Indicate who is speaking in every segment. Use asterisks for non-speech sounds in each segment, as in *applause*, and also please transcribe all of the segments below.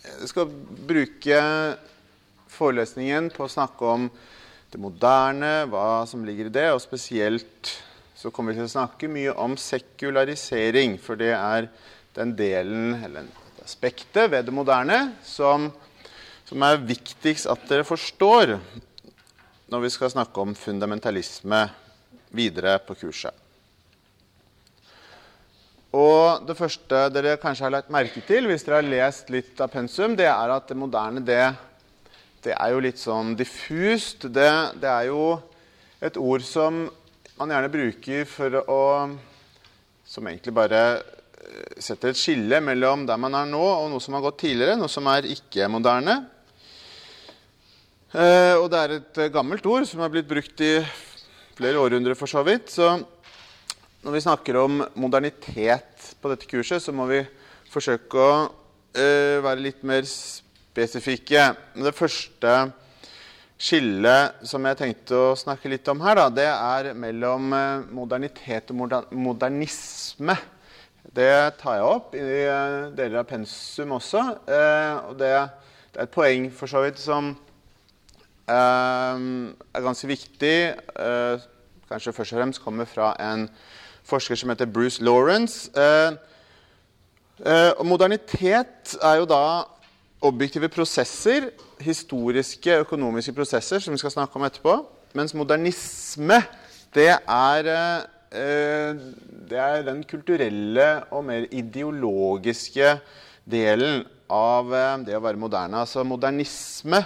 Speaker 1: Jeg skal bruke forelesningen på å snakke om det moderne, hva som ligger i det, og spesielt så kommer vi til å snakke mye om sekularisering, for det er den delen, eller aspektet ved det moderne som, som er viktigst at dere forstår når vi skal snakke om fundamentalisme videre på kurset. Og det første dere kanskje har lagt merke til, hvis dere har lest litt av pensum, det er at det moderne det, det er jo litt sånn diffust. Det, det, er jo et ord som man gjerne bruker for å Som egentlig bare eh, setter et skille mellom der man er nå, og noe som har gått tidligere, noe som er ikke-moderne. Eh, og det er et gammelt ord som har blitt brukt i flere århundrer for så vidt. Så når vi snakker om modernitet på dette kurset, så må vi forsøke å uh, være litt mer spesifikke. Det første skillet som jeg tenkte å snakke litt om her, da, det er mellom uh, modernitet og moder modernisme. Det tar jeg opp i uh, deler av pensum også. og det, det, er et poeng for så vidt som er ganske viktig. kanskje først og fremst kommer fra en forsker som heter Bruce Lawrence. Eh, eh, og modernitet er jo da objektive prosesser, historiske, økonomiske prosesser, som vi skal snakke om etterpå. Mens modernisme, det er, eh, det er den kulturelle og mer ideologiske delen av det å være moderne. Altså modernisme,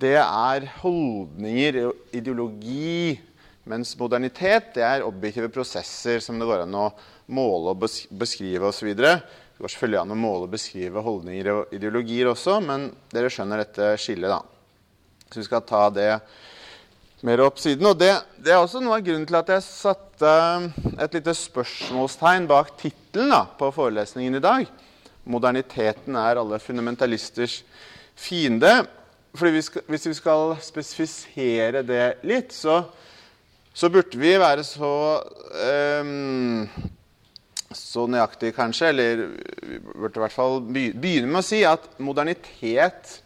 Speaker 1: det er holdninger, ideologi, mens modernitet det er objektive prosesser som det går an å måle og beskrive osv. Det går selvfølgelig an å måle og beskrive holdninger og ideologier også, men dere skjønner dette skillet, da. Så vi skal ta det mer opp siden. Og det, det er også noe av grunnen til at jeg satte et lite spørsmålstegn bak tittelen på forelesningen i dag. 'Moderniteten er alle fundamentalisters fiende'. Fordi vi skal, Hvis vi skal spesifisere det litt, så så burde vi være så um, så nøyaktig, kanskje, eller vi burde i hvert fall begynne med å si at modernitet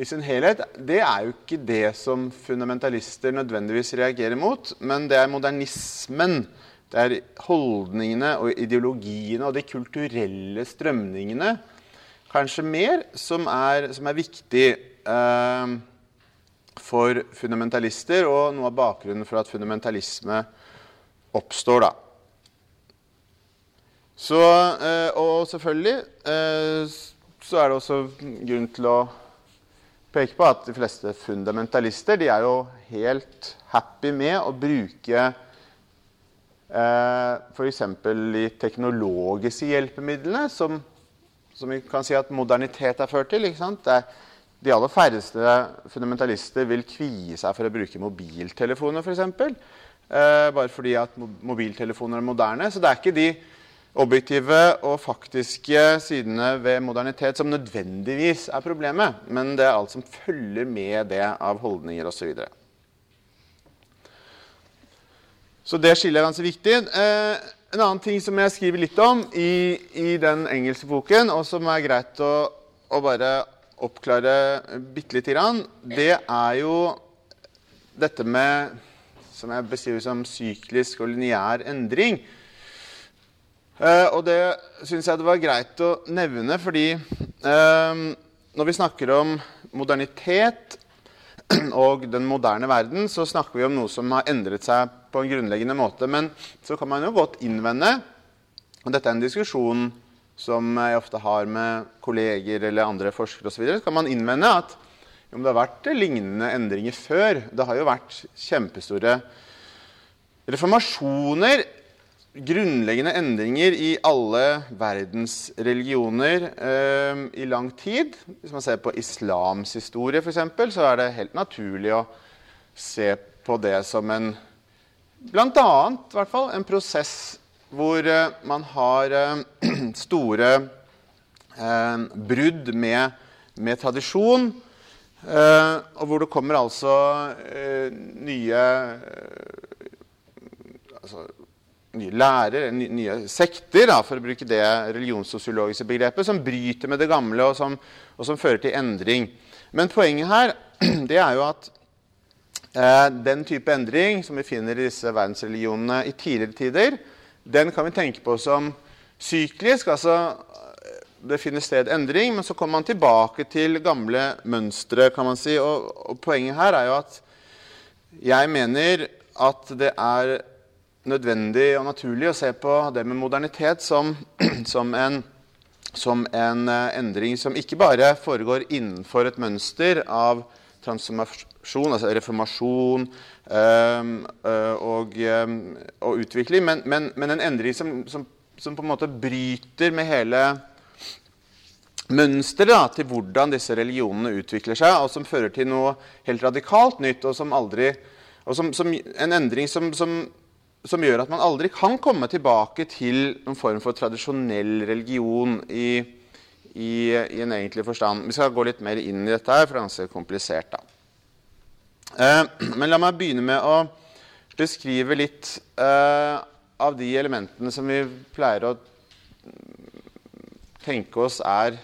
Speaker 1: i sin helhet, det er jo ikke det som fundamentalister nødvendigvis reagerer mot, men det er modernismen. Det er holdningene og ideologiene og de kulturelle strømningene, kanskje mer, som er, som er viktig. Uh, for fundamentalister, og noe av bakgrunnen for at fundamentalisme oppstår. da. Så, eh, og selvfølgelig eh, så er det også grunn til å peke på at de fleste fundamentalister de er jo helt happy med å bruke eh, f.eks. de teknologiske hjelpemidlene, som, som, vi kan si at modernitet er ført til. ikke sant? Det er de aller færreste fundamentalister vil kvie seg for å bruke mobiltelefoner, f.eks. Eh, bare fordi at mobiltelefoner er moderne. Så det er ikke de objektive og faktiske sidene ved modernitet som nødvendigvis er problemet, men det er alt som følger med det av holdninger osv. Så, så det skillet er ganske viktig. Eh, en annen ting som jeg skriver litt om i, i den engelske boken, og som er greit å, å bare oppklare bitte lite grann, det er jo dette med Som jeg beskriver som syklisk og lineær endring. Uh, og det syns jeg det var greit å nevne, fordi uh, når vi snakker om modernitet *clears throat* og den moderne verden, så snakker vi om noe som har endret seg på en grunnleggende måte. Men så kan man jo godt innvende, og dette er en diskusjon som jeg ofte har med kolleger eller andre forskere osv., kan man innvende at om det har vært lignende endringer før. Det har jo vært kjempestore reformasjoner, grunnleggende endringer i alle verdens religioner eh, i lang tid. Hvis man ser på islams historie, f.eks., så er det helt naturlig å se på det som en Blant annet, i hvert fall, en prosess hvor eh, man har eh, *clears throat* store eh, brudd med, med tradisjon. og hvor det kommer altså nye altså, nye lærer, nye sekter, da, for å bruke det religionssosiologiske begrepet, som bryter med det gamle, og som, og som fører til endring. Men poenget her *clears throat* det er jo at eh, den type endring som vi finner i disse verdensreligionene i tidligere tider, den kan vi tenke på som syklisk. altså det finner sted endring, men så kommer man tilbake til gamle mønstre. kan man si. Og, og Poenget her er jo at jeg mener at det er nødvendig og naturlig å se på det med modernitet som, *clears throat* som, en, som en, eh, endring som ikke bare foregår innenfor et mønster av transformasjon, altså reformasjon øh, og, um, og, utvikling, men, men, men, en endring som, som, som, på en måte bryter med hele mønsteret til hvordan disse religionene utvikler seg, og som fører til noe helt radikalt nytt, og som aldri og som, som en endring som, som, gjør at man aldri kan komme tilbake til noen form for tradisjonell religion i, i, i en egentlig forstand. Vi skal gå litt mer inn i dette, her, for det er ganske komplisert. Eh, men la meg begynne med å beskrive litt eh, av de elementene som vi pleier å tenke oss er,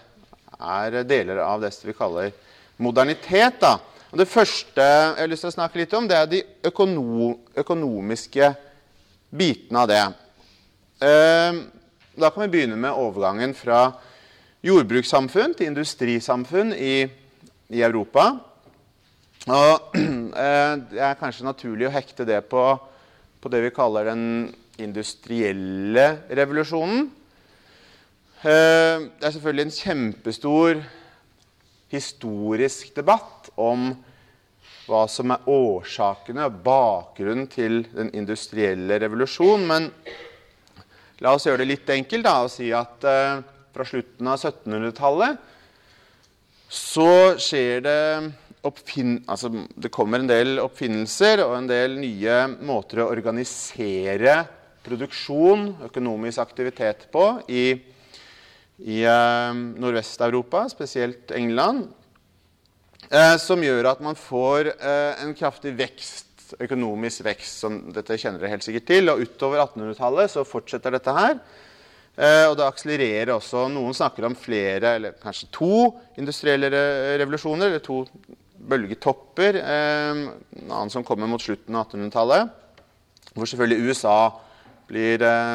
Speaker 1: er deler av det vi kaller modernitet. da. Og det første jeg har lyst til å snakke litt om, det er de økono økonomiske bitene av det. Eh, da kan vi begynne med overgangen fra jordbrukssamfunn til industrisamfunn i, i Europa. Og *clears throat* eh, Det er kanskje naturlig å hekte det på, på det vi kaller den industrielle revolusjonen. Eh, det er selvfølgelig en kjempestor historisk debatt om hva som er årsakene og bakgrunnen til den industrielle revolusjonen. Men la oss gjøre det litt enkelt da, og si at eh, fra slutten av 1700-tallet så skjer det altså, Det kommer en del oppfinnelser og en del nye måter å organisere produksjon, økonomisk aktivitet på, i, i eh, Nordvest-Europa, spesielt England. Eh, som gjør at man får eh, en kraftig vekst, økonomisk vekst. som Dette kjenner dere helt sikkert til. Og utover 1800-tallet så fortsetter dette her. Eh, og det akselererer også. Noen snakker om flere, eller kanskje to industrielle revolusjoner. Eller to bølgetopper. Eh, en annen som kommer mot slutten av 1800-tallet. Hvor selvfølgelig USA blir eh,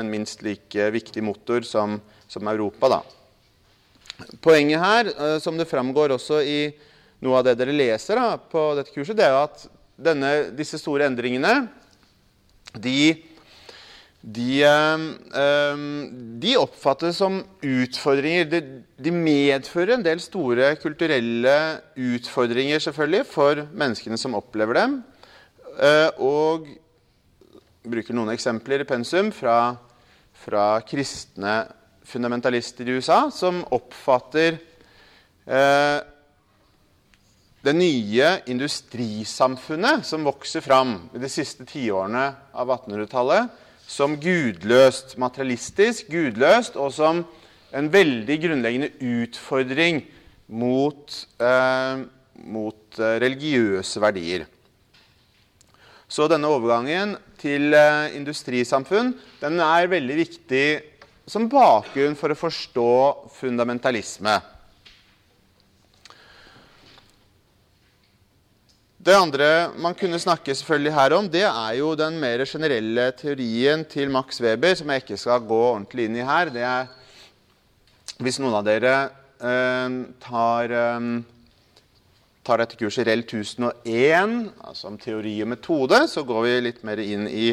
Speaker 1: en minst like viktig motor som, som Europa. da. Poenget her, eh, som det framgår også i noe av det dere leser da, på dette kurset, det er jo at denne, disse store endringene de, de, øh, de oppfattes som utfordringer. De, de, medfører en del store kulturelle utfordringer selvfølgelig for menneskene som opplever dem. Uh, og bruker noen eksempler i pensum fra, fra kristne fundamentalister i USA som oppfatter eh, det nye industrisamfunnet som vokser fram i de siste tiårene av 1800-tallet, som gudløst, materialistisk, gudløst, og som en veldig grunnleggende utfordring mot, eh, mot eh, religiøse verdier. Så denne overgangen til eh, industrisamfunn den er veldig viktig som bakgrunn for å forstå fundamentalisme. Det andre man kunne snakke selvfølgelig her om, det er jo den mer generelle teorien til Max Weber, som jeg ikke skal gå ordentlig inn i her. Det er, hvis noen av dere eh, tar, eh, tar, dette kurset REL 1001, altså om teori og metode, så går vi litt mer inn i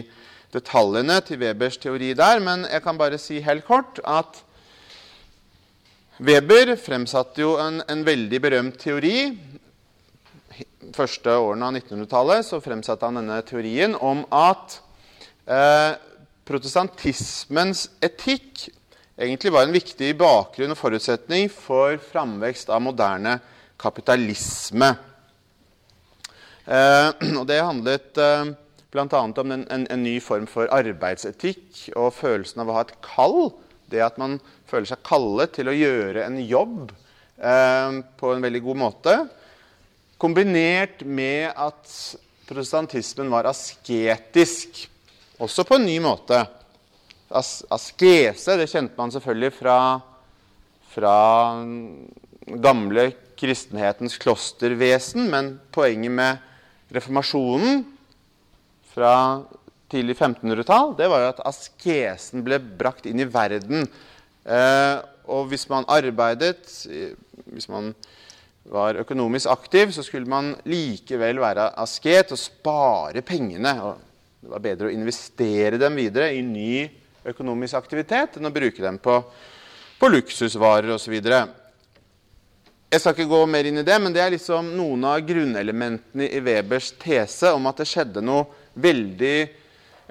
Speaker 1: detaljene til Webers teori der, men jeg kan bare si helt kort at Weber fremsatte jo en, en veldig berømt teori. Første årene av 1900-tallet så fremsatte han denne teorien om at eh, protestantismens etikk egentlig var en viktig bakgrunn og forutsetning for framvekst av moderne kapitalisme. Eh, *clears throat* og det handlet eh, bl.a. om en, en, en, ny form for arbeidsetikk og følelsen av å ha et kall. Det at man føler seg kallet til å gjøre en jobb eh, på en veldig god måte. Kombinert med at protestantismen var asketisk. også på en ny måte. As askese det kjente man selvfølgelig fra, fra gamle kristenhetens klostervesen, men poenget med reformasjonen fra tidlig 1500-tall, det var jo at askesen ble brakt inn i verden. Eh, og hvis man arbeidet, hvis man var økonomisk aktiv, så skulle man likevel være asket og spare pengene. Og det var bedre å investere dem videre i ny økonomisk aktivitet enn å bruke dem på, på luksusvarer osv. Jeg skal ikke gå mer inn i det, men det er liksom noen av grunnelementene i Webers tese om at det skjedde veldig,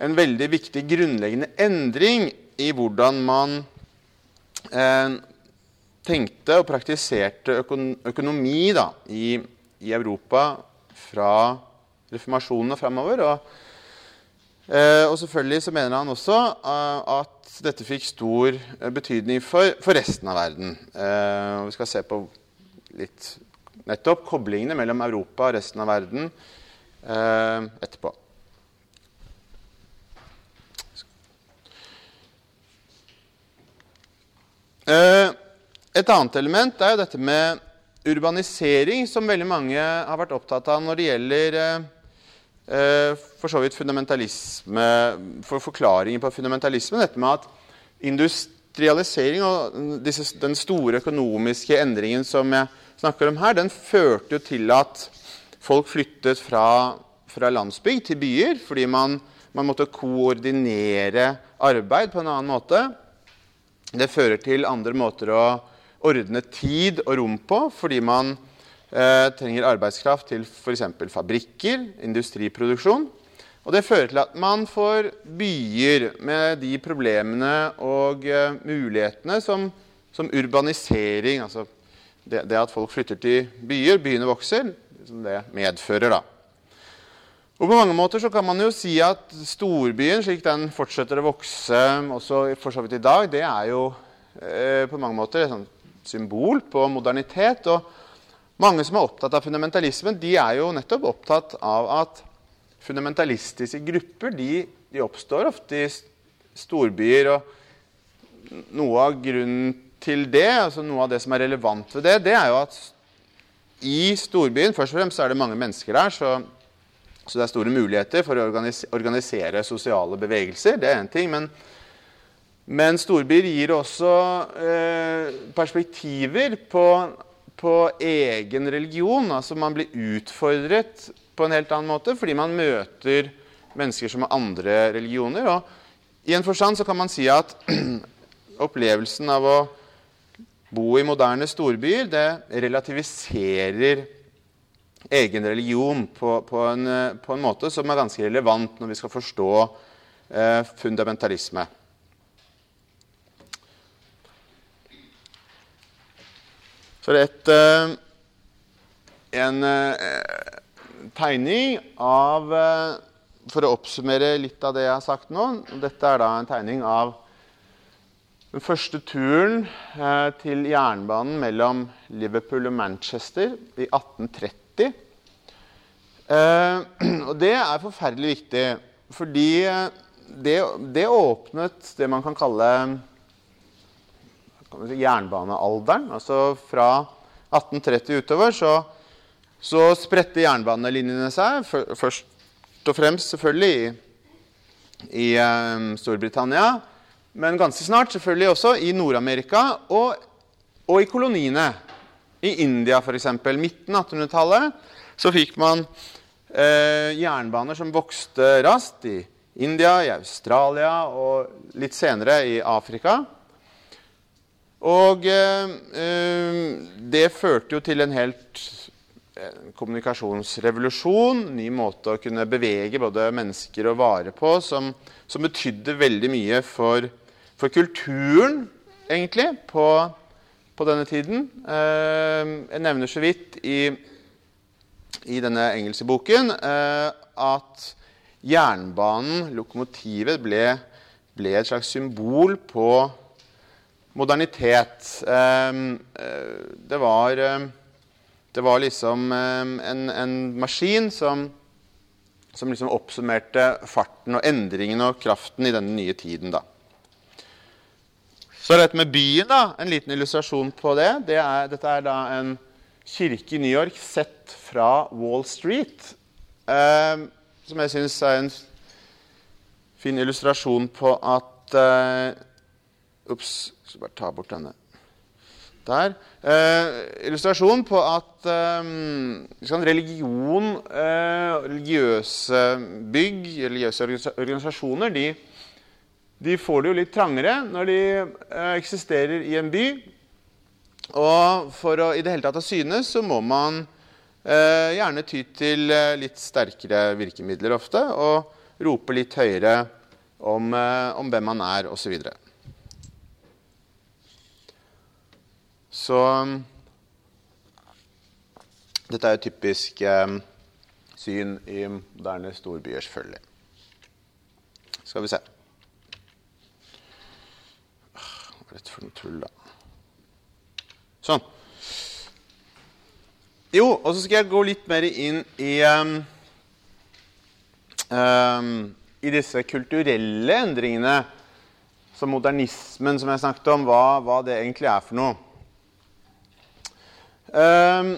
Speaker 1: en veldig viktig grunnleggende endring i hvordan man eh, tenkte og praktiserte økon økonomi da, i, i, Europa fra reformasjonen og framover. Og, eh, og, selvfølgelig så mener han også uh, at dette fikk stor uh, betydning for, for, resten av verden. Og vi skal se på litt nettopp koblingene mellom Europa og resten av verden etterpå. Uh, et annet element er jo dette med urbanisering, som veldig mange har vært opptatt av når det gjelder eh, for så vidt fundamentalisme, for forklaringer på fundamentalisme. Dette med at industrialisering og disse, den store økonomiske endringen som jeg snakker om her, den førte jo til at folk flyttet fra, fra landsbygd til byer fordi man, man måtte koordinere arbeid på en annen måte. Det fører til andre måter å ordne tid og rom på, fordi man eh, trenger arbeidskraft til f.eks. fabrikker, industriproduksjon. Og det fører til at man får byer med de problemene og eh, mulighetene som, som, urbanisering Altså det, det, at folk flytter til byer, byene vokser, som det medfører, da. Og På mange måter så kan man jo si at storbyen, slik den fortsetter å vokse også for så vidt i dag, det er jo eh, på mange måter et sånt symbol på modernitet. Og mange som er opptatt av fundamentalismen, de er jo nettopp opptatt av at fundamentalistiske grupper de, de oppstår ofte i storbyer. Og noe av grunnen til det, altså noe av det som er relevant ved det, det er jo at i storbyen først og fremst er det mange mennesker der, så, så det er store muligheter for å organisere, sosiale bevegelser. Det er én ting. men men storbyer gir også eh, perspektiver på, på, egen religion. Altså man blir utfordret på en helt annen måte fordi man møter mennesker som har andre religioner. Og i en forstand så kan man si at *clears throat* opplevelsen av å bo i moderne storbyer, det relativiserer egen religion på, på, en, på en, måte som er ganske relevant når vi skal forstå eh, fundamentalisme. Så det er eh, en eh, tegning av eh, For å oppsummere litt av det jeg har sagt nå Dette er da en tegning av den første turen til jernbanen mellom Liverpool og Manchester i 1830. *clears throat* og det er forferdelig viktig, fordi det, det åpnet det man kan kalle jernbanealderen. Altså fra 1830 utover så, så spredte jernbanelinjene seg. Først og fremst selvfølgelig i, i um, Storbritannia, men ganske snart selvfølgelig også i Nord-Amerika og, og, i koloniene. I India f.eks. Midten av 1800-tallet så fikk man eh, jernbaner som vokste raskt i India, i Australia og litt senere i Afrika. Og eh, eh, det førte jo til en helt eh, kommunikasjonsrevolusjon. Ny måte å kunne bevege både mennesker og varer på, som, som betydde veldig mye for, for kulturen, egentlig, på, på denne tiden. Jeg nevner så vidt i, i denne engelske boken at jernbanen, lokomotivet, ble, ble et slags symbol på modernitet. Ehm, eh, det var, eh, det var liksom ehm, en, en, maskin som som liksom oppsummerte farten og endringen og kraften i denne nye tiden. da. Så dette med byen, da, en liten illustrasjon på det. det er, dette er da en kirke i New York sett fra Wall Street. Eh, som jeg syns er en fin illustrasjon på at eh, Ops, skal bare ta bort denne. Der. Eh, illustrasjon på at eh, religion, eh, religiøse bygg, religiøse organisasjoner, de, de, får det jo litt trangere når de eh, eksisterer i en by. Og for å i det hele tatt å synes, så må man eh, gjerne ty til eh, litt sterkere virkemidler ofte, og rope litt høyere om, om hvem man er, osv. Så dette er jo typisk eh, syn i moderne storbyer, selvfølgelig. Skal vi se Hva er dette for noe tull, da? Sånn. Jo, og så skal jeg gå litt mer inn i um, um, I disse kulturelle endringene, som modernismen, som jeg snakket om, hva, hva det egentlig er for noe. Um,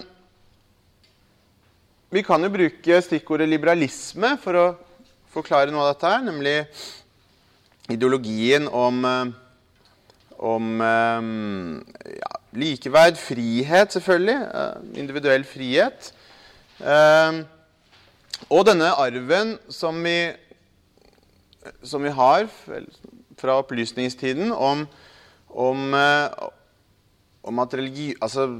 Speaker 1: vi kan jo bruke stikkordet liberalisme for å forklare noe av dette her, nemlig ideologien om, om um, ja, likeverd, frihet, selvfølgelig. Uh, individuell frihet. Um, og denne arven som vi, som vi har fra opplysningstiden om, om, om at religi... Altså,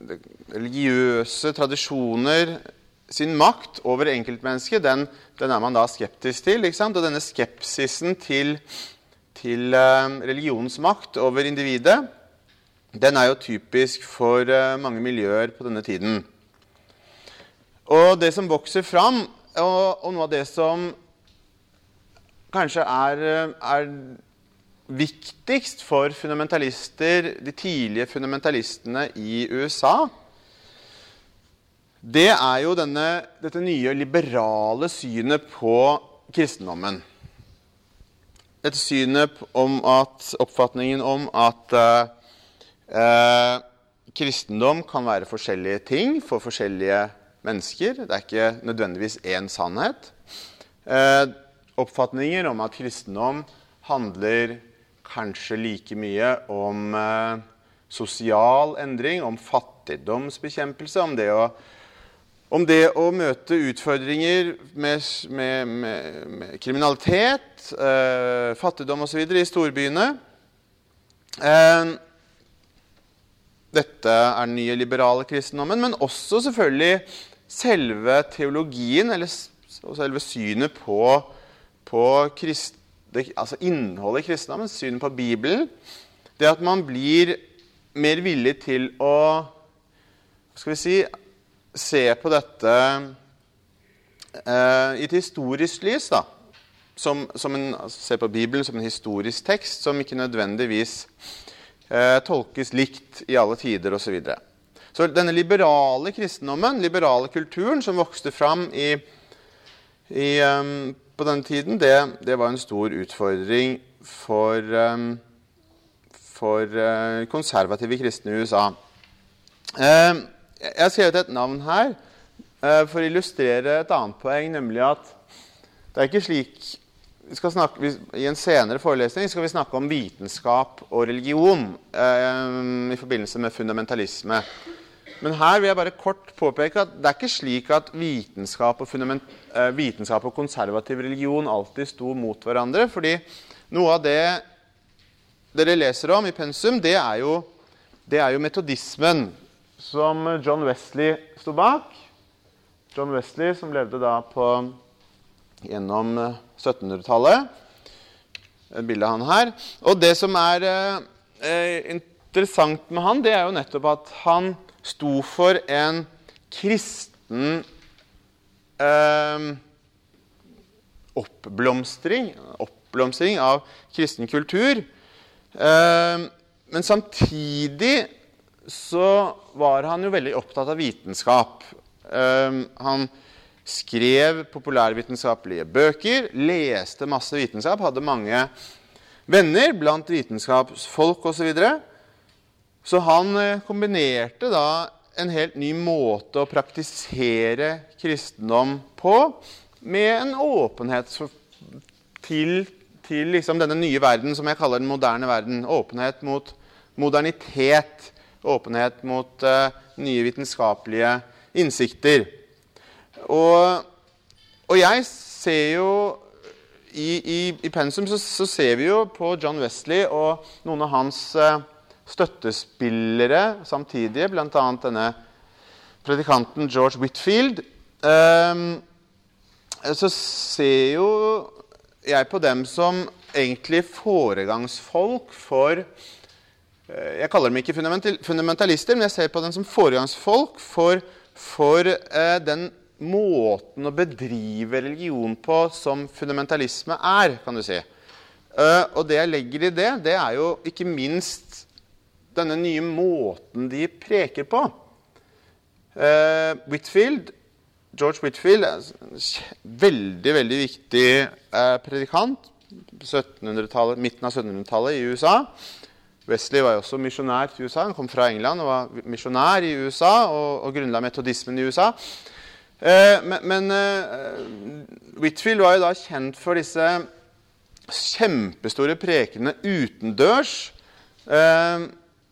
Speaker 1: religiøse tradisjoner sin makt over enkeltmennesket, den, den, er man da skeptisk til. Og denne skepsisen til, til uh, religionens makt over individet, den er jo typisk for uh, mange miljøer på denne tiden. Og det som vokser fram, og, og noe av det som kanskje er, eh, er viktigst for fundamentalister, de tidlige fundamentalistene i USA, det er jo denne, dette nye liberale synet på kristendommen. Dette synet om at, oppfatningen om at eh, kristendom kan være forskjellige ting for forskjellige mennesker. Det er ikke nødvendigvis én sannhet. Eh, oppfatninger om at kristendom handler kanskje like mye om eh, sosial endring, om fattigdomsbekjempelse, om det å, om det å møte utfordringer med, med, med, med kriminalitet, eh, fattigdom osv. i storbyene. Eh, dette er den nye liberale kristendommen, men også selvfølgelig selve teologien, eller selve synet på, på krist, det, altså innholdet i kristendommen, synet på Bibelen, det at man blir mer villig til å skal vi si, se på dette eh, i et historisk lys. da, som, som en, altså, Se på Bibelen som en historisk tekst som ikke nødvendigvis eh, tolkes likt i alle tider osv. Så, videre. så denne liberale kristendommen, liberale kulturen, som vokste fram i, i um, på den tiden, det, det var en stor utfordring for, um, for uh, konservative kristne i USA. Uh, jeg har skrevet et navn her uh, for å illustrere et annet poeng, nemlig at det er ikke slik snakke, I en senere forelesning skal vi snakke om vitenskap og religion i forbindelse med fundamentalisme. Men her vil jeg bare kort påpeke at det er ikke slik at vitenskap og, eh, vitenskap og konservativ religion alltid sto mot hverandre. fordi noe av det dere leser om i pensum, det er jo, det er jo metodismen som John Wesley sto bak. John Wesley som levde da på gjennom 1700-tallet. Bildet Et bilde av han her. Og det som er eh, eh, interessant med han, det er jo nettopp at han sto for en kristen eh, oppblomstring, oppblomstring av kristen kultur. Eh, men samtidig så var han jo veldig opptatt av vitenskap. Eh, han skrev populærvitenskapelige bøker, leste masse vitenskap, hadde mange venner blant vitenskapsfolk osv. Så, videre. Så han eh, kombinerte da en helt ny måte å praktisere kristendom på med en åpenhet til, til liksom denne nye verden, som jeg kaller den moderne verden. Åpenhet mot modernitet. Åpenhet mot uh, nye vitenskapelige innsikter. Og, og, jeg ser jo I, i, i pensum så, så, ser vi jo på John Wesley og noen av hans uh, støttespillere samtidig, bl.a. denne predikanten George Whitfield. Um, så ser jo jeg på dem som egentlig foregangsfolk for eh, Jeg kaller dem ikke fundamentalister, men jeg ser på dem som foregangsfolk for, for eh, den måten å bedrive religion på som fundamentalisme er, kan du si. Uh, og det jeg legger i det, det er jo ikke minst denne nye måten de preker på. Uh, Whitfield George Whitfield veldig veldig viktig uh, predikant. midten av 1700-tallet i USA. Wesley var jo også misjonær til USA. Han kom fra England og var misjonær i USA og, og grunnla metodismen i USA. Eh, men, men eh, Whitfield var jo da kjent for disse kjempestore prekenene utendørs. Eh,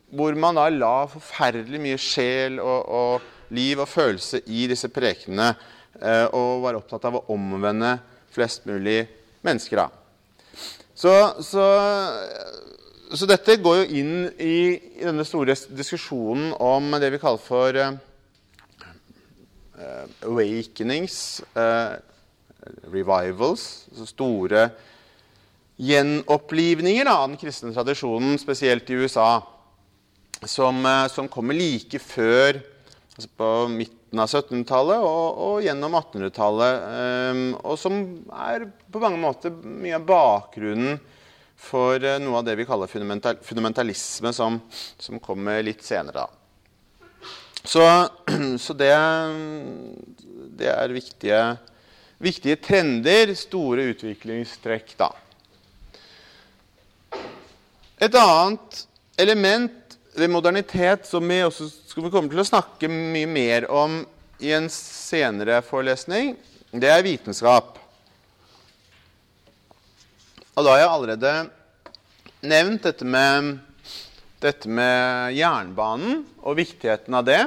Speaker 1: hvor man da la forferdelig mye sjel og, og liv og følelse i disse prekenene eh, og var opptatt av å omvende flest mulig mennesker. Da. Så, så, så, dette går jo inn i, i, denne store diskusjonen om det vi kaller for eh, awakenings, eh, revivals, altså store gjenopplivninger da, av den kristne tradisjonen, spesielt i USA, som, uh, som kommer like før altså på midten av 1700-tallet og, og, gjennom 1800-tallet. Um, og som er på mange måter mye av bakgrunnen for uh, noe av det vi kaller fundamental, fundamentalisme, som, som, kommer litt senere. da. Så, *clears throat* så det, det, er viktige, viktige trender, store utviklingstrekk, da. Et annet element ved modernitet, som vi også skal vi komme til å snakke mye mer om i en senere forelesning, det er vitenskap. Og da har jeg allerede nevnt dette med, dette med jernbanen og viktigheten av det.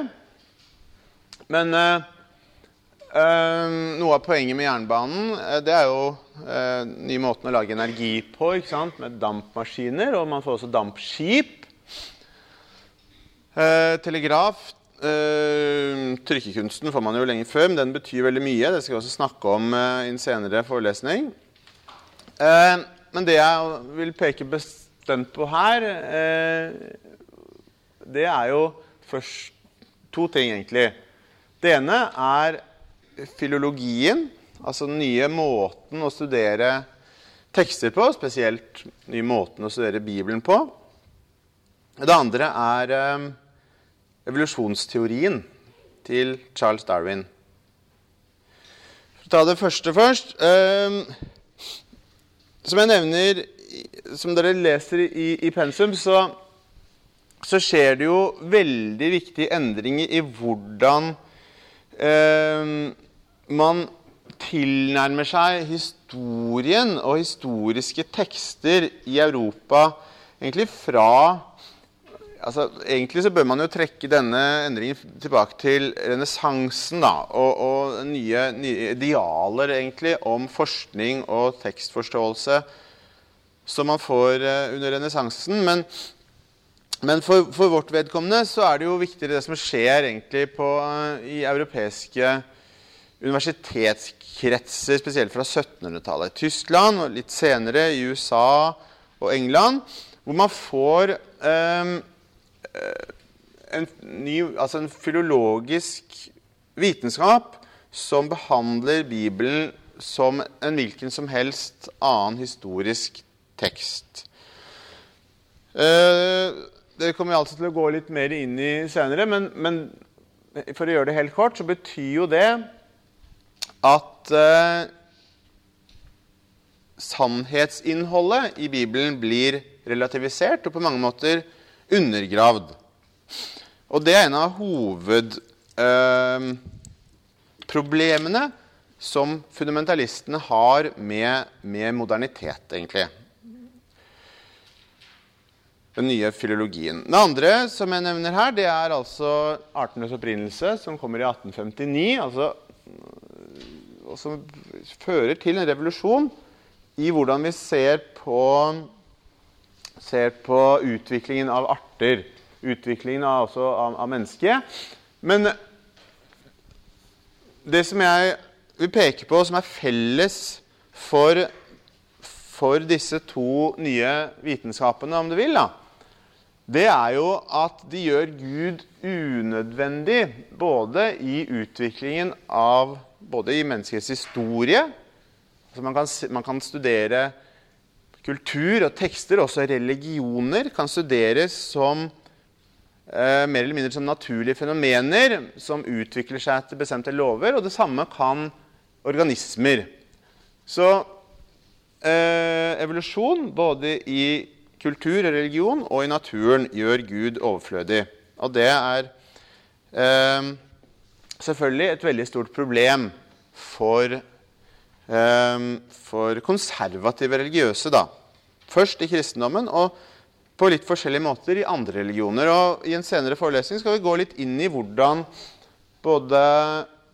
Speaker 1: Men øh, øh, noe av poenget med jernbanen øh, det er jo nye måten å lage energi på, med dampmaskiner. Og man får også dampskip. Eh, telegraf Uh, Trykkekunsten får man jo lenge før, men den betyr veldig mye. Det skal vi også snakke om uh, i en senere forelesning. Uh, men det jeg vil peke bestemt på her, det er jo først to ting, egentlig. Det ene er filologien, altså den nye måten å studere tekster på, spesielt den nye måten å studere Bibelen på. Det andre er evolusjonsteorien til Charles Darwin. For å ta det første først eh, Som jeg nevner, som dere leser i, i pensum, så, så, skjer det jo veldig viktige endringer i hvordan eh, man tilnærmer seg historien og historiske tekster i Europa egentlig fra altså, Egentlig så bør man jo trekke denne endringen tilbake til renessansen og, og nye, nye, idealer egentlig om forskning og tekstforståelse som man får uh, under renessansen. Men, men for, for, vårt vedkommende så er det jo viktigere det som skjer egentlig på, uh, i europeiske universitetskretser, spesielt fra 1700-tallet. Tyskland og litt senere i USA og England, hvor man får um, en, ny, altså en filologisk vitenskap som behandler Bibelen som en hvilken som helst annen historisk tekst. Eh, det kommer vi altså til å gå litt mer inn i senere, men, men, for å gjøre det helt kort, så betyr jo det at eh, sannhetsinnholdet i Bibelen blir relativisert og på mange måter undergravd. Og det er en av hovedproblemene eh, som fundamentalistene har med, med, modernitet, egentlig. Den nye filologien. Det andre som jeg nevner her, det er altså artenes opprinnelse, som kommer i 1859. altså og som fører til en revolusjon i hvordan vi ser på, ser på utviklingen av arter. Utviklingen av, også av, av mennesket. Men det som jeg vil peke på, som er felles for, for disse to nye vitenskapene, om du vil, da, det er jo at de gjør Gud unødvendig både i utviklingen av Både i menneskets historie altså man, kan, man kan studere kultur og tekster, også religioner, kan studeres som eh, mer eller mindre som naturlige fenomener som utvikler seg etter bestemte lover. Og det samme kan organismer. Så eh, evolusjon, både i kultur og religion og i naturen, gjør Gud overflødig. Og det er eh, selvfølgelig et veldig stort problem for, for konservative religiøse. da. Først i kristendommen og på litt forskjellige måter i andre religioner. Og I en senere forelesning skal vi gå litt inn i hvordan både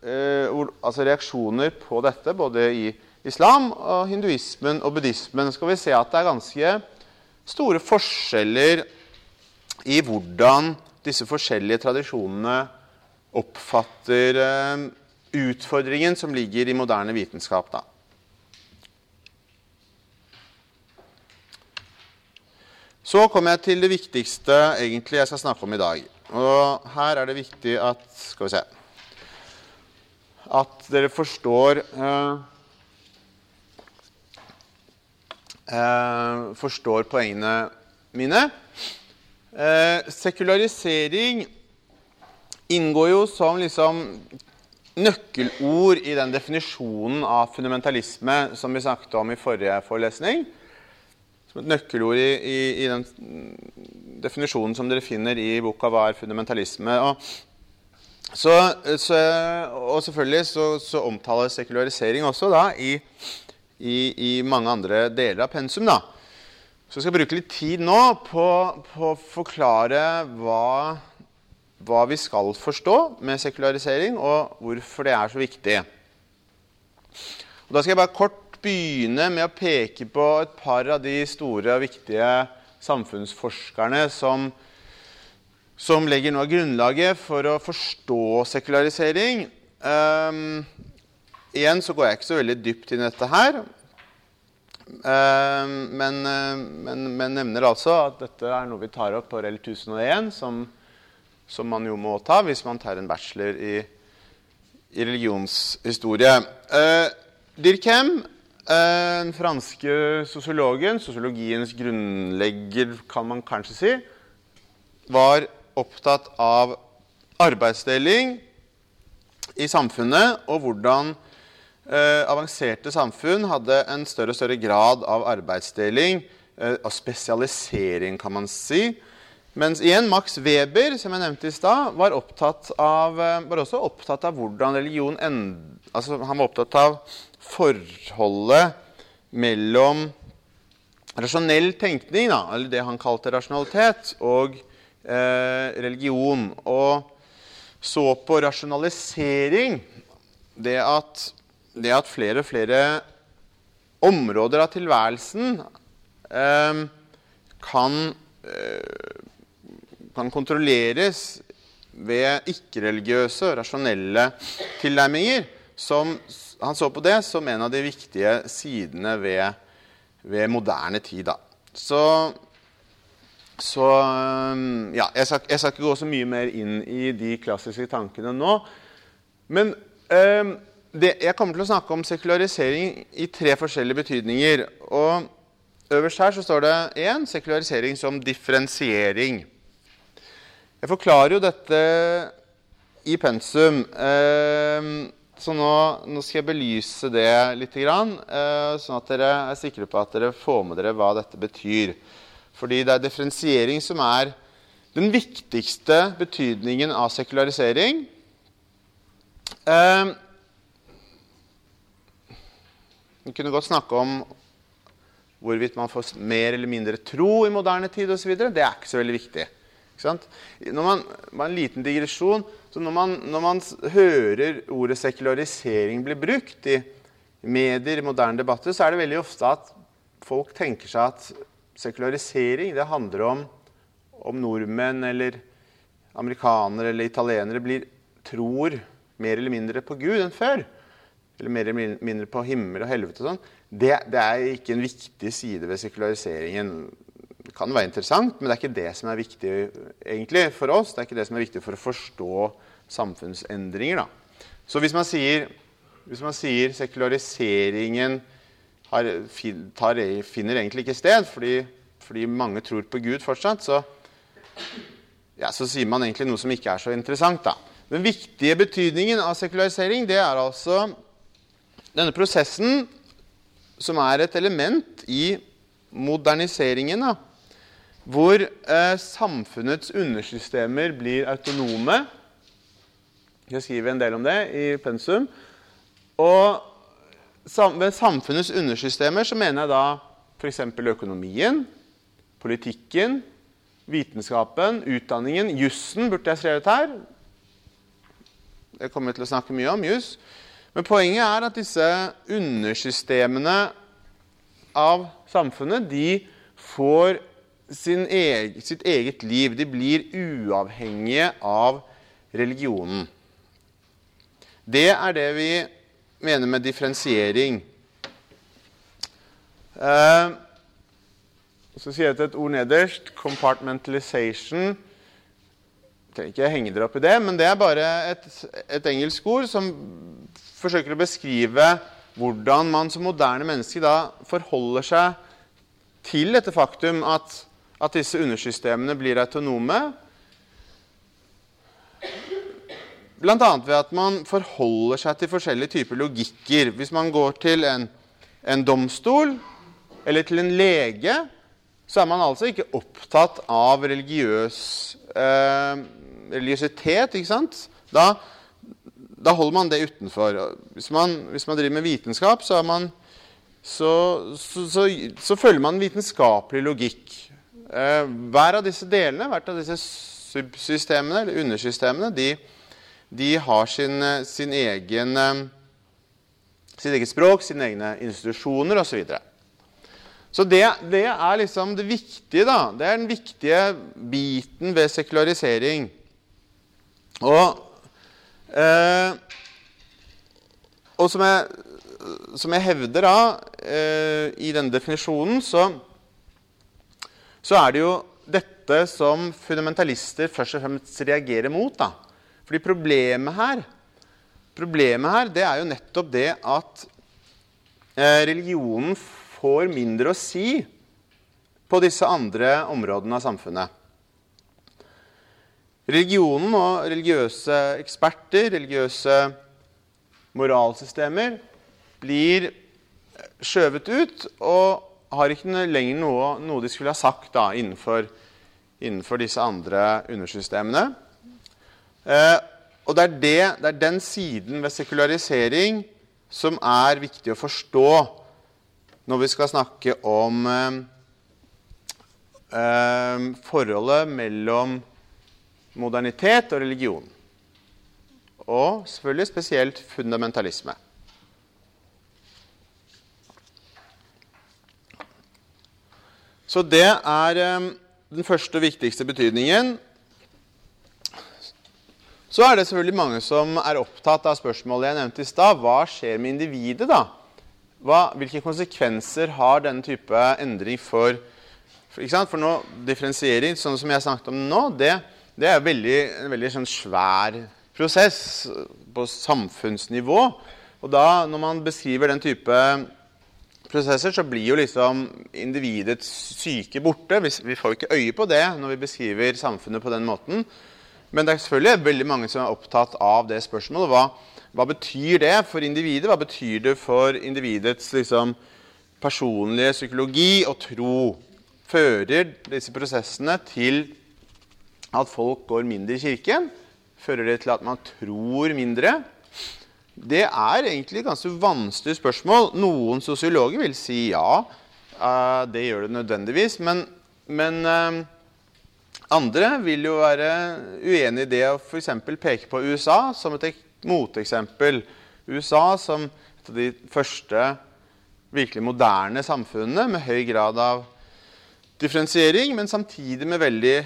Speaker 1: eh, altså reaksjoner på dette, både i islam, og hinduismen og buddhismen, skal vi se at det er ganske store forskjeller i hvordan disse forskjellige tradisjonene oppfatter eh, utfordringen som ligger i moderne vitenskap. Da. Så kommer jeg til det viktigste egentlig jeg skal snakke om i dag. Og her er det viktig at Skal vi se At dere forstår eh, uh, Forstår poengene mine. Eh, sekularisering inngår jo som liksom nøkkelord i den definisjonen av fundamentalisme som vi snakket om i forrige forelesning. Som et nøkkelord i, i, i, den definisjonen som dere finner i boka 'Hva er fundamentalisme?' Og, så, så, og selvfølgelig så, så, omtales sekularisering også da i, i, mange andre deler av pensum. da. Så jeg skal bruke litt tid nå på, på å forklare hva hva vi skal forstå med sekularisering, og hvorfor det er så viktig. Og da skal jeg bare kort begynne med å peke på et par av de store og viktige samfunnsforskerne som, som legger noe av grunnlaget for å forstå sekularisering. Um, igjen så går jeg ikke så veldig dypt inn i dette her. Um, men, men, men, nevner altså at dette er noe vi tar opp på REL 1001, som som man jo må ta hvis man tar en bachelor i, i religionshistorie. Eh, Dirkhem, eh, den franske sosiologen, sosiologiens grunnlegger, kan man kanskje si, var opptatt av arbeidsdeling i samfunnet og hvordan eh, avanserte samfunn hadde en større og større grad av arbeidsdeling, eh, av spesialisering, kan man si. Mens igjen Max Weber som jeg nevnte i sted, var, eh, var, også opptatt av hvordan religion end, altså Han var opptatt av forholdet mellom rasjonell tenkning, da, eller det han kalte rasjonalitet, og eh, religion. Og så på rasjonalisering det at, det at flere og flere områder av tilværelsen eh, kan eh, kan kontrolleres ved ikke-religiøse og rasjonelle tilnærminger. Som, han så på det som en av de viktige sidene ved, ved moderne tid. Da. Så, så ja, jeg skal, jeg skal, ikke gå så mye mer inn i de klassiske tankene nå. Men eh, det, jeg kommer til å snakke om sekularisering i tre forskjellige betydninger. Og Øverst her så står det én sekularisering som differensiering. Jeg forklarer jo dette i pensum. Eh, Så nå, nå skal jeg belyse det litt, eh, sånn at dere er sikre på at dere får med dere hva dette betyr. Fordi det er differensiering som er den viktigste betydningen av sekularisering. Eh, vi kunne godt snakke om hvorvidt man får mer eller mindre tro i moderne tid osv. Det er ikke så veldig viktig. Når man, en liten digresjon, så når man, når man, hører ordet sekularisering bli brukt i medier, i moderne debatter, så er det veldig ofte at folk tenker seg at sekularisering det handler om om nordmenn eller amerikanere eller italienere blir, tror mer eller mindre på Gud enn før. Eller mer eller mindre på himmel og helvete og sånn. Det, det er ikke en viktig side ved sekulariseringen. Det kan være interessant, men det er ikke det som er viktig egentlig for oss. Det er ikke det som er viktig for å forstå samfunnsendringer. Da. Så hvis man sier, hvis man sier sekulariseringen har, tar, finner egentlig ikke sted fordi, fordi, mange tror på Gud fortsatt, så, ja, så sier man egentlig noe som ikke er så interessant. Da. Den viktige betydningen av sekularisering det er altså denne prosessen som er et element i moderniseringen. Da, hvor eh, samfunnets undersystemer blir autonome. Jeg skriver en del om det i pensum. Og ved samfunnets undersystemer så mener jeg da f.eks. økonomien, politikken, vitenskapen, utdanningen, jussen burde jeg skrevet her. Det kommer vi til å snakke mye om. Juss. Men poenget er at disse undersystemene av samfunnet de får egen, sitt eget liv. De blir uavhengige av religionen. Det er det vi mener med differensiering. Eh, så sier jeg til et ord nederst compartmentalization. Jeg trenger ikke henge dere opp i det, men det er bare et, et engelsk ord som forsøker å beskrive hvordan man som moderne menneske da forholder seg til dette faktum at, at disse undersystemene blir autonome. Bl.a. ved at man forholder seg til forskjellige typer logikker. Hvis man går til en, en domstol eller til en lege, så er man altså ikke opptatt av religiøs, eh, religiøsitet. ikke sant? Da da holder man det utenfor. Hvis man, hvis man driver med vitenskap, så, man, så, så, så følger man vitenskapelig logikk. Eh, hver av disse delene, hvert av disse subsystemene eller undersystemene, de, de har sin, sin egen, eh, sitt eget språk, sine egne institusjoner osv. Så, så det, det, er liksom det viktige, da. Det er den viktige biten ved sekularisering. Og Eh, og som jeg, som jeg, hevder da, eh, i denne definisjonen, så, så, er det jo dette som fundamentalister først og fremst reagerer mot. da. Fordi problemet her, problemet her det er jo nettopp det at eh, religionen får mindre å si på disse andre områdene av samfunnet. Religionen og religiøse eksperter, religiøse moralsystemer, blir skjøvet ut og har ikke lenger noe, noe de skulle ha sagt da, innenfor, innenfor, disse andre undersystemene. Eh, og det er, det, det er, den siden ved sekularisering som er viktig å forstå når vi skal snakke om eh, eh, forholdet mellom modernitet og religion. Og selvfølgelig spesielt fundamentalisme. Så det er um, den første og viktigste betydningen. Så er det selvfølgelig mange som er opptatt av spørsmålet jeg nevnte i stad. Hva skjer med individet, da? Hva, hvilke konsekvenser har denne type endring for For, for nå, differensiering, sånn som jeg snakket om nå, det, det er veldig, en veldig sånn svær prosess på samfunnsnivå. Og da, når man beskriver den type prosesser, så blir jo liksom individets syke borte. Vi får jo ikke øye på det når vi beskriver samfunnet på den måten. Men det er selvfølgelig veldig mange som er opptatt av det spørsmålet. Hva, hva betyr det for individet? Hva betyr det for individets liksom, personlige psykologi og tro? Fører disse prosessene til at folk går mindre i kirken? Fører det til at man tror mindre? Det er egentlig et ganske vanskelig spørsmål. Noen sosiologer vil si ja. Uh, det gjør det nødvendigvis. Men, men uh, andre vil jo være uenig i det å f.eks. peke på USA som et moteksempel. USA som et av de første virkelig moderne samfunnene med høy grad av differensiering, men samtidig med veldig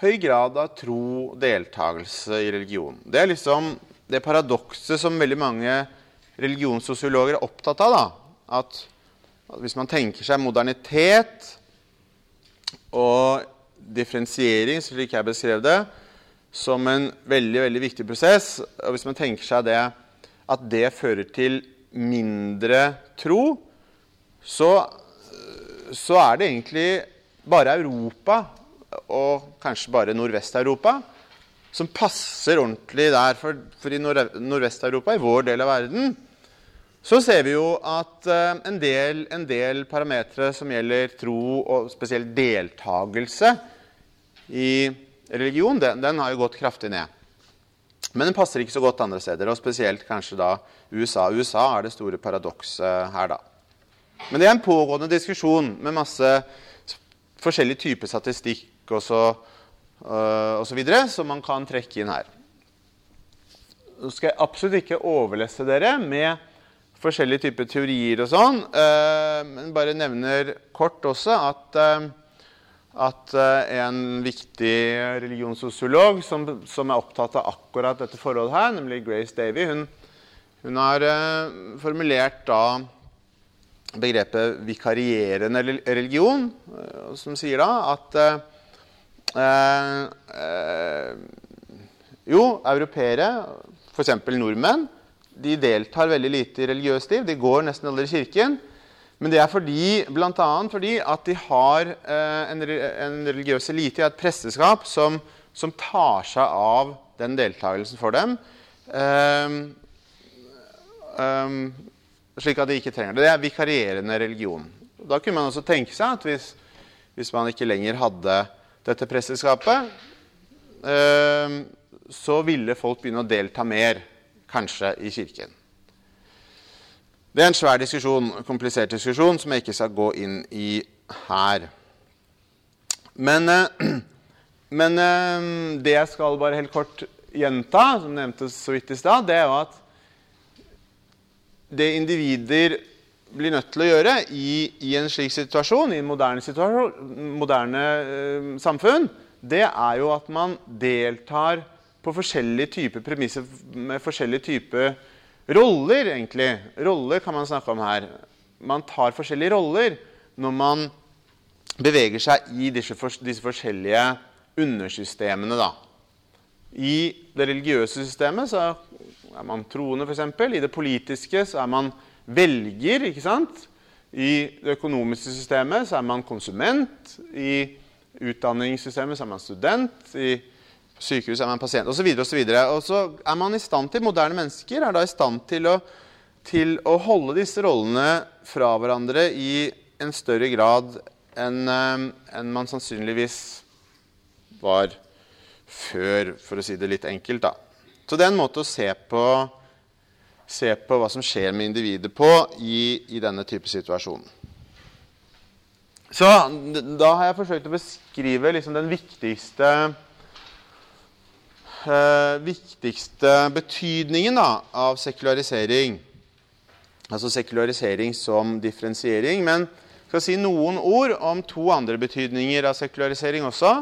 Speaker 1: høy grad av tro og deltakelse i religion. Det er liksom det paradokset som veldig mange religionssosiologer er opptatt av. Da. At, at hvis man tenker seg modernitet og differensiering, slik jeg beskrev det, som en veldig veldig viktig prosess, og hvis man tenker seg det, at det fører til mindre tro, så, så er det egentlig bare Europa, og kanskje bare Nordvest-Europa, som passer ordentlig der. For, for i Nordvest-Europa, i vår del av verden, så ser vi jo at uh, en del, en del parametere som gjelder tro, og spesielt deltakelse i religion, den, den, har jo gått kraftig ned. Men den passer ikke så godt andre steder, og spesielt kanskje da USA. USA er det store paradokset her, da. Men det er en pågående diskusjon med masse forskjellig type statistikk og så, uh, videre, som man kan trekke inn her. Nå skal jeg absolutt ikke overlesse dere med forskjellige typer teorier og sånn, uh, men bare nevner kort også at, uh, at en viktig religionssosiolog som, som, er opptatt av akkurat dette forholdet her, nemlig Grace Davy, hun, hun har formulert da begrepet vikarierende religion, eh, som sier da at eh, eh, Jo, europeere, f.eks. nordmenn, de deltar veldig lite i religiøst liv. De går nesten aldri i kirken. Men det er fordi, bl.a. fordi at de har eh, en, en, religiøs elite, et presteskap, som, som, tar seg av den deltakelsen for dem. Um, um, slik at de ikke trenger det. Det er vikarierende religion. Da kunne man også tenke seg at hvis, hvis man ikke lenger hadde dette presteskapet, eh, så ville folk begynne å delta mer, kanskje, i kirken. Det er en svær diskusjon, komplisert diskusjon som jeg ikke skal gå inn i her. Men, eh, men eh, det jeg skal bare helt kort gjenta, som nevntes så vidt i stad, det er jo at det individer blir nødt til å gjøre i, i en slik situasjon, i en moderne, moderne eh, samfunn, det er jo at man deltar på forskjellige typer premisser med forskjellige typer roller, egentlig. Roller kan man snakke om her. Man tar forskjellige roller når man beveger seg i disse, disse forskjellige undersystemene. Da. I det religiøse systemet så er man troende, f.eks. I det politiske så er man velger. ikke sant? I det økonomiske systemet så er man konsument. I utdanningssystemet så er man student. I sykehus er man pasient, osv. Og, så videre, og, så og så er man i stand til, moderne mennesker er da i stand til å, til å holde disse rollene fra hverandre i en større grad enn eh, en man sannsynligvis var før, for å si det litt enkelt. da. Så det er en måte å se på, se på hva som skjer med individet på i, i, denne type situasjon. Så da har jeg forsøkt å beskrive liksom den viktigste eh, viktigste betydningen da, av sekularisering. Altså sekularisering som differensiering. Men jeg skal si noen ord om to andre betydninger av sekularisering også,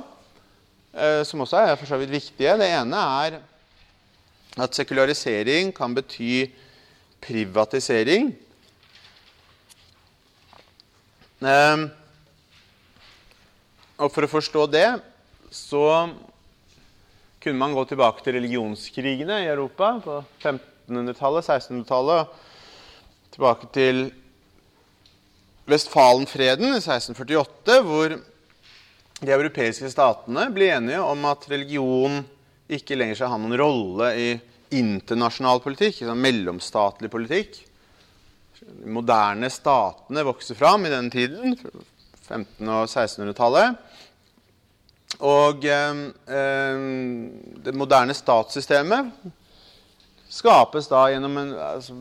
Speaker 1: eh, som også er for så vidt viktige. Det ene er at sekularisering kan bety privatisering. Ehm, og for å forstå det så kunne man gå tilbake til religionskrigene i Europa på 1500-tallet, 1600-tallet. Tilbake til Vestfalenfreden i 1648, hvor de europeiske statene ble enige om at religion ikke lenger skal ha noen rolle i internasjonal politikk, sånn mellomstatlig politikk. De moderne statene vokser fram i denne tiden, 1500- og 1600-tallet. Og eh, det moderne statssystemet skapes da gjennom en altså,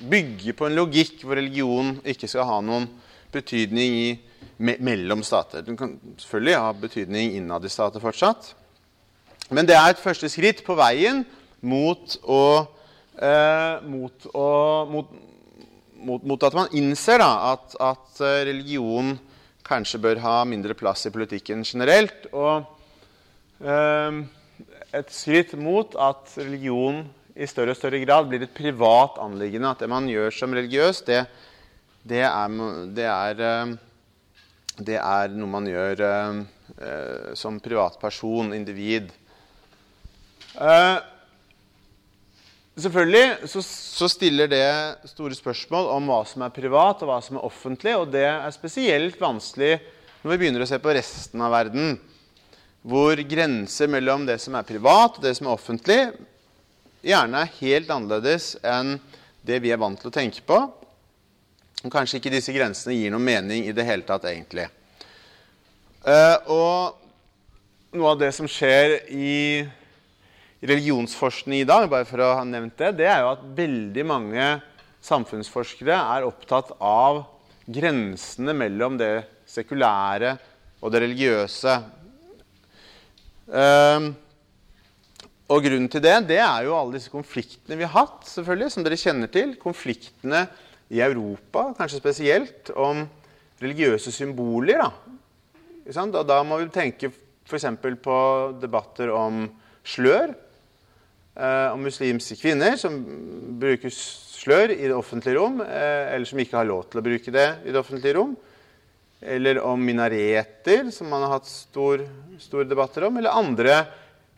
Speaker 1: Bygger på en logikk hvor religion ikke skal ha noen betydning i, me, mellom stater. Den kan selvfølgelig ha betydning innad i stater fortsatt. Men det er et første skritt på veien mot å, eh, mot, å mot, mot, at man innser da, at, at eh, religion kanskje bør ha mindre plass i politikken generelt. Og eh, et skritt mot at religion i større og større grad blir et privat anliggende. At det man gjør som religiøs, det, det, er, det, er, eh, det er, noe man gjør eh, eh, som privatperson, individ. Eh, selvfølgelig så, så, stiller det store spørsmål om hva som er privat, og hva som er offentlig. Og det er spesielt vanskelig når vi begynner å se på resten av verden. Hvor grenser mellom det som er privat, og det som er offentlig, gjerne er helt annerledes enn det vi er vant til å tenke på. Og kanskje ikke disse grensene gir noen mening i det hele tatt, egentlig. Uh, og noe av det som skjer i religionsforskning i dag, bare for å ha nevnt det, det er jo at veldig mange samfunnsforskere er opptatt av grensene mellom det sekulære og det religiøse. Uh, og grunnen til det, det er jo alle disse konfliktene vi har hatt, selvfølgelig, som dere kjenner til. Konfliktene i Europa, kanskje spesielt, om religiøse symboler. Da, og da må vi tenke f.eks. på debatter om slør. Eh, om muslimske kvinner som bruker slør i det offentlige rom, eh, eller som ikke har lov til å bruke det i det offentlige rom. Eller om minareter, som man har hatt store stor debatter om. Eller andre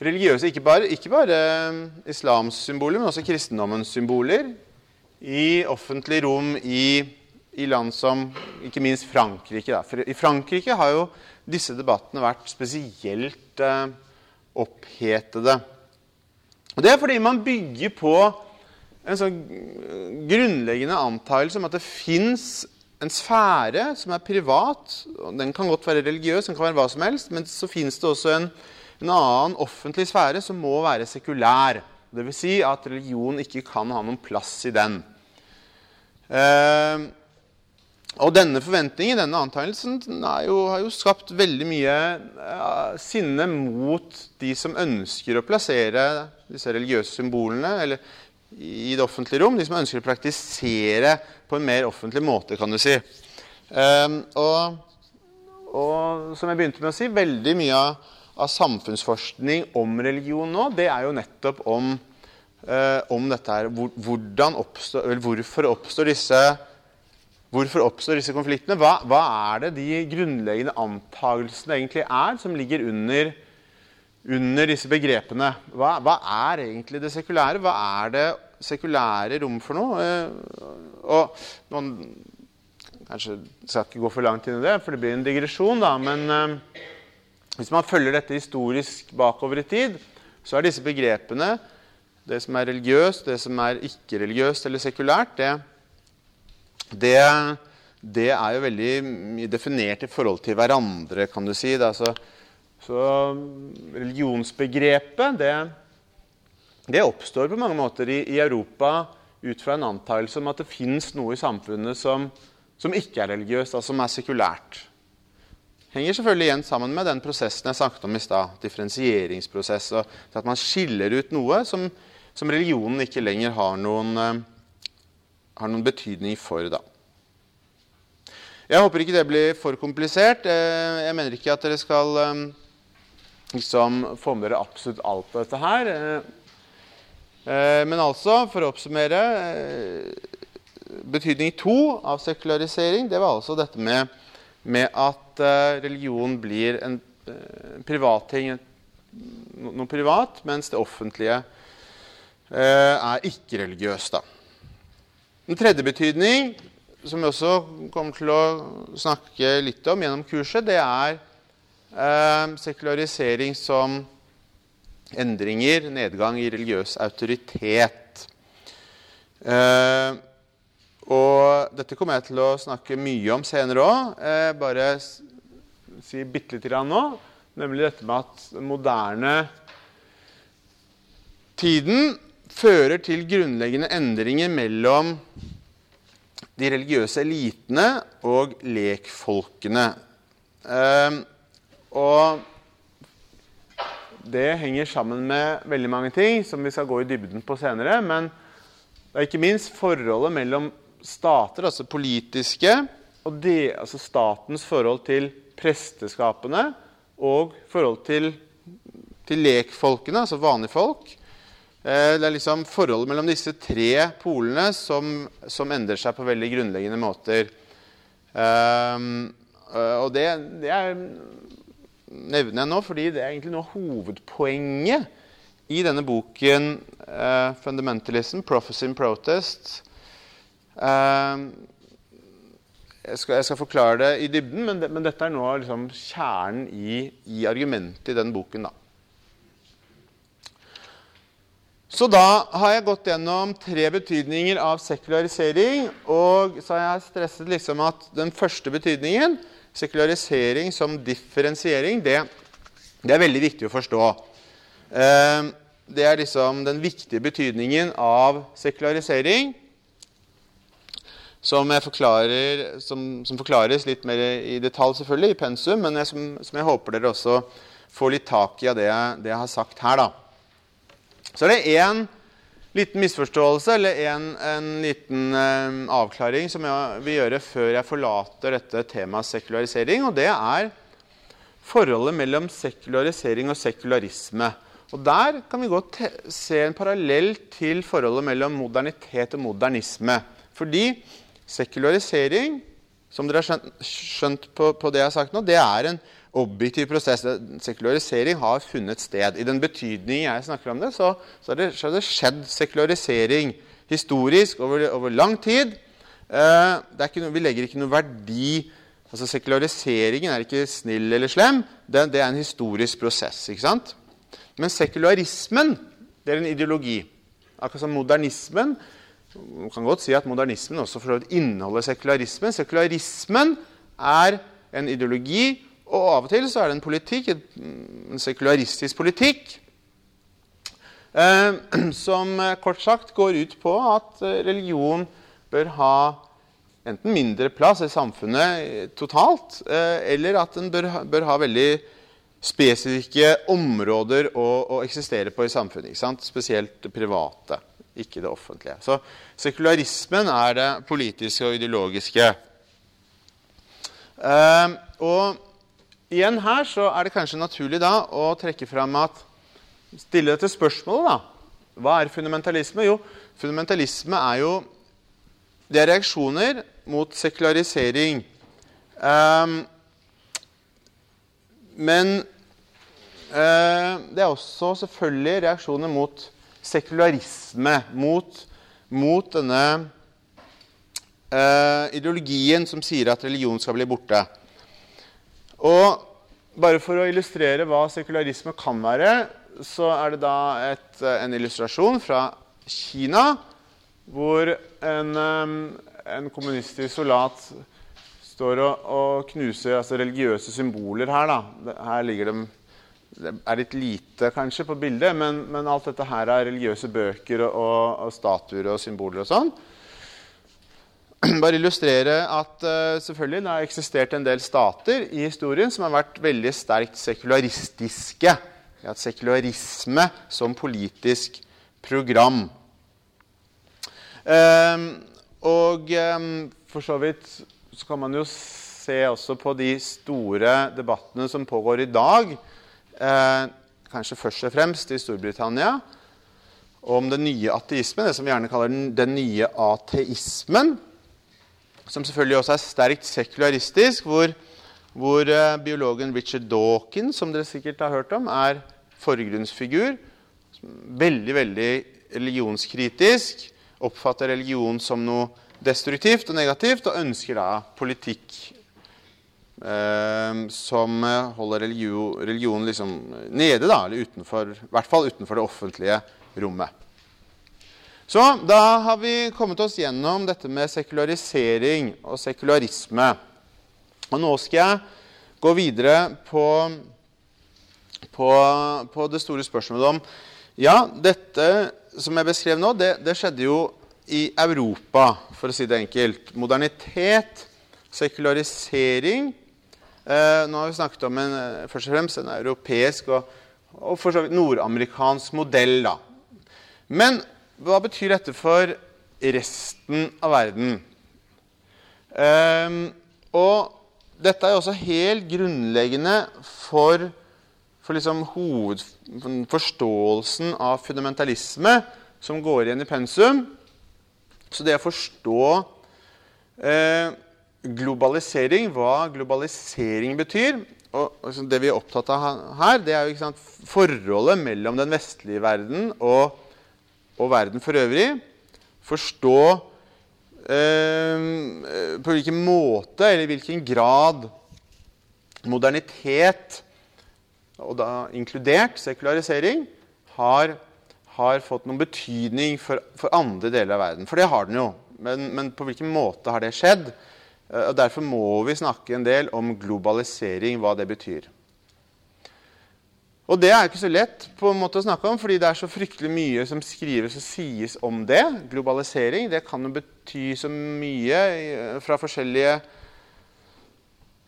Speaker 1: religiøse, ikke bare, ikke bare um, islams symboler, men også kristendommens symboler i offentlig rom i, i, land som ikke minst Frankrike. Da. For I Frankrike har jo disse debattene vært spesielt eh, opphetede. Og Det er fordi man bygger på en sånn grunnleggende antakelse om at det fins en sfære som er privat. og Den kan godt være religiøs, den kan være hva som helst, men så fins det også en en annen offentlig sfære som må være sekulær. Dvs. Si at religion ikke kan ha noen plass i den. Eh, og denne forventningen, denne antakelsen, har jo skapt veldig mye ja, sinne mot de som ønsker å plassere disse religiøse symbolene eller, i det offentlige rom. De som ønsker å praktisere på en mer offentlig måte, kan du si. Um, og, og som jeg begynte med å si, veldig mye av av samfunnsforskning om religion nå, det er jo nettopp om, uh, om dette her. Hvordan oppstår, hvorfor oppstår disse Hvorfor oppstår disse konfliktene? Hva, hva, er det de grunnleggende antagelsene egentlig er, som ligger under, under disse begrepene? Hva, hva, er egentlig det sekulære? Hva er det sekulære rom for noe? Eh, og noen Kanskje skal ikke gå for langt inn i det, for det blir en digresjon, da. Men eh, hvis man følger dette historisk bakover i tid, så er disse begrepene, det som er religiøst, det som er ikke-religiøst eller sekulært, det, det, det, er jo veldig definert i forhold til hverandre, kan du si. Altså, så religionsbegrepet, det, det, oppstår på mange måter i, i Europa ut fra en antakelse om at det fins noe i samfunnet som, som ikke er religiøst, altså som er sekulært henger selvfølgelig igjen sammen med den prosessen jeg snakket om i stad. Differensieringsprosess. og At man skiller ut noe som, som religionen ikke lenger har noen, uh, har noen betydning for. Da. Jeg håper ikke det blir for komplisert. Uh, jeg mener ikke at dere skal um, liksom få med dere absolutt alt på dette her. Uh, men altså, for å oppsummere Betydning to av sekularisering det var altså dette med med at religion blir en privat privatting, noe privat, mens det offentlige er ikke-religiøst. En tredje betydning, som vi også kommer til å snakke litt om gjennom kurset, det er sekularisering som endringer, nedgang i religiøs autoritet. Eh, og dette kommer jeg til å snakke mye om senere òg. Eh, bare si bitte lite grann nå. Nemlig dette med at den moderne tiden fører til grunnleggende endringer mellom de religiøse elitene og lekfolkene. Eh, og det henger sammen med veldig mange ting som vi skal gå i dybden på senere. Men det er ikke minst forholdet mellom stater, altså politiske, og det, altså statens forhold til presteskapene og forhold til, til lekfolkene, altså vanlige folk. Eh, det er liksom forholdet mellom disse tre polene som, som endrer seg på veldig grunnleggende måter. Um, og det, det er, nevner jeg nå fordi det er egentlig noe av hovedpoenget i denne boken, uh, 'Fundamentalism Prophecy and Protest'. Uh, jeg, skal, jeg, skal, forklare det i dybden, men, det, men dette er nå liksom kjernen i, i, argumentet i den boken. da. Så da har jeg gått gjennom tre betydninger av sekularisering. Og så har jeg stresset liksom at den første betydningen, sekularisering som differensiering, det, det er veldig viktig å forstå. Eh, det er liksom den viktige betydningen av sekularisering. Som, forklarer, som, som, forklares litt mer i detalj selvfølgelig i pensum, men jeg, som, som, jeg håper dere også får litt tak i av det, det jeg har sagt her. da. Så er det én liten misforståelse eller en, en liten eh, avklaring som jeg vil gjøre før jeg forlater dette temaet sekularisering. Og det er forholdet mellom sekularisering og sekularisme. Og Der kan vi godt se en parallell til forholdet mellom modernitet og modernisme. Fordi sekularisering, som dere har skjønt, skjønt på, på, det jeg har sagt nå, det er en objektiv prosess. Sekularisering har funnet sted. I den betydning jeg snakker om det, så, har, det, det, skjedd sekularisering historisk over, over lang tid. Eh, noe, vi legger ikke noe verdi altså Sekulariseringen er ikke snill eller slem. Det, det er en historisk prosess. ikke sant? Men sekularismen det er en ideologi. Akkurat som modernismen. Man kan godt si at modernismen også inneholder sekularismen. Sekularismen er en ideologi og av og til så er det en politikk, en sekularistisk politikk, eh, *clears throat* som eh, kort sagt går ut på at eh, religion bør ha enten mindre plass i samfunnet totalt, eller at den bør, bør, ha veldig spesifikke områder å, å eksistere på i samfunnet. Spesielt det private, ikke det offentlige. Så sekularismen er det politiske og ideologiske. Eh, og igjen her så er det kanskje naturlig da å trekke fram at Stille dette spørsmålet, da. Hva er fundamentalisme? Jo, fundamentalisme er jo Det er reaksjoner mot sekularisering. Um, men uh, det er også selvfølgelig reaksjoner mot sekularisme. Mot, mot denne uh, ideologien som sier at religion skal bli borte. Og bare for å illustrere hva sekularisme kan være, så er det da et, en illustrasjon fra Kina, hvor en, eh, en kommunistisk soldat står og, og knuser altså religiøse symboler her. Da. Her ligger de Det er litt lite kanskje på bildet, men, men alt dette her er religiøse bøker og, og, og statuer og symboler og sånn. *clears throat* bare illustrere at uh, selvfølgelig det har eksistert en del stater i historien som har vært veldig sterkt sekularistiske. Vi har hatt sekularisme som politisk program. Um, og um, for så vidt så kan man jo se også på de store debattene som pågår i dag, uh, kanskje først og fremst i Storbritannia, om den nye ateismen, det som vi gjerne kaller den, den nye ateismen som selvfølgelig også er sterkt sekularistisk, hvor, hvor uh, biologen Richard Dawkins, som dere sikkert har hørt om, er forgrunnsfigur. Veldig, veldig religionskritisk. Oppfatter religion som noe destruktivt og negativt og ønsker da politikk eh, som holder religion, religion liksom nede, da, eller utenfor, i hvert fall utenfor det offentlige rommet. Så da har vi kommet oss gjennom dette med sekularisering og sekularisme. Og nå skal jeg gå videre på, på, på det store spørsmålet om Ja, dette som jeg beskrev nå, det, det skjedde jo i Europa, for å si det enkelt. Modernitet, sekularisering. Eh, nå har vi snakket om en, eh, først og fremst en europeisk og, og for så vidt nordamerikansk modell. da. Men hva betyr dette for resten av verden? Um, og dette er jo også helt grunnleggende for, for liksom hovedforståelsen av fundamentalisme som går igjen i pensum. Så det å forstå eh, globalisering, hva globalisering betyr og, og Det vi er opptatt av her, det er jo sant, forholdet mellom den vestlige verden og og verden for øvrig. Forstå eh, på hvilken måte eller hvilken grad modernitet, og da inkludert sekularisering, har, har fått noen betydning for, for, andre deler av verden. For det har den jo. Men, men på hvilken måte har det skjedd? Eh, og Derfor må vi snakke en del om globalisering, hva det betyr. Og det er ikke så lett på en måte å snakke om, fordi det er så fryktelig mye som skrives og sies om det. Globalisering det kan jo bety så mye fra forskjellige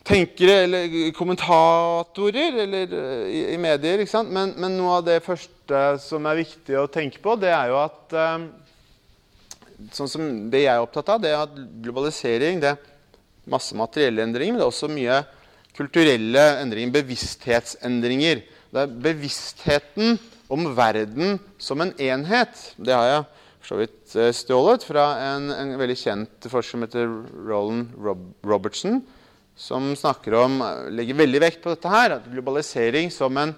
Speaker 1: tenkere eller kommentatorer eller eh, i, i medier. ikke sant? Men, men, noe av det første som er viktig å tenke på, det er jo at um, sånn som Det jeg er opptatt av, det er at globalisering det er masse materielle endringer, men det er også mye kulturelle endringer, bevissthetsendringer. Det er bevisstheten om verden som en enhet. Det har jeg for så vidt eh, stjålet fra en, en, veldig kjent forsker som heter Roland Rob Robertson, som snakker om, legger veldig vekt på dette her, at globalisering som en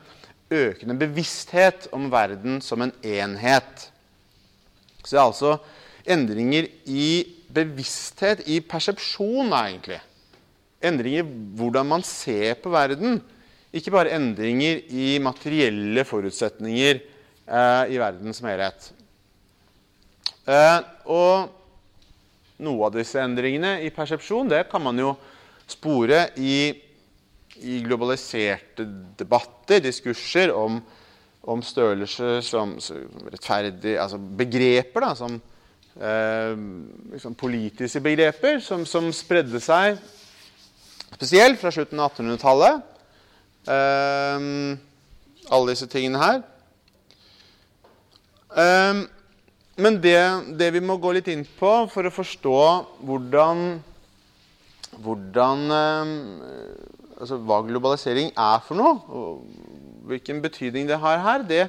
Speaker 1: økende bevissthet om verden som en enhet. Så det er altså endringer i bevissthet, i persepsjon, egentlig. Endringer i hvordan man ser på verden. Ikke bare endringer i materielle forutsetninger eh, i verden som helhet. Eh, og noe av disse endringene i persepsjon det kan man jo spore i, i globaliserte debatter, diskurser om, om størrelse som rettferdig Altså begreper da, som eh, liksom politiske begreper som, som spredde seg spesielt fra slutten av 1800-tallet Um, alle disse tingene her. Um, men det, det, vi må gå litt inn på for å forstå hvordan, hvordan um, altså Hva globalisering er for noe, og hvilken betydning det har her, det,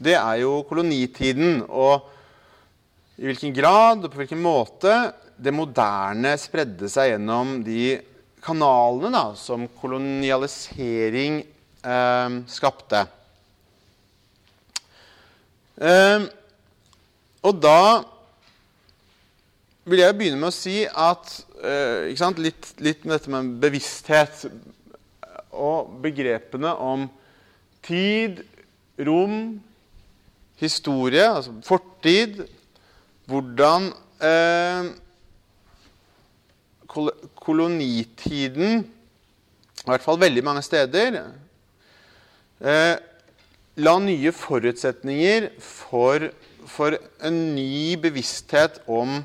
Speaker 1: det er jo kolonitiden. Og i hvilken grad og på hvilken måte det moderne spredde seg gjennom de kanalene da, som kolonialisering eh, skapte. Eh, og da vil jeg begynne med å si at eh, litt, litt, med dette med bevissthet og begrepene om tid, rom, historie, altså fortid Hvordan eh, kolonitiden, i hvert fall veldig mange steder, eh, la nye forutsetninger for, for en ny bevissthet om,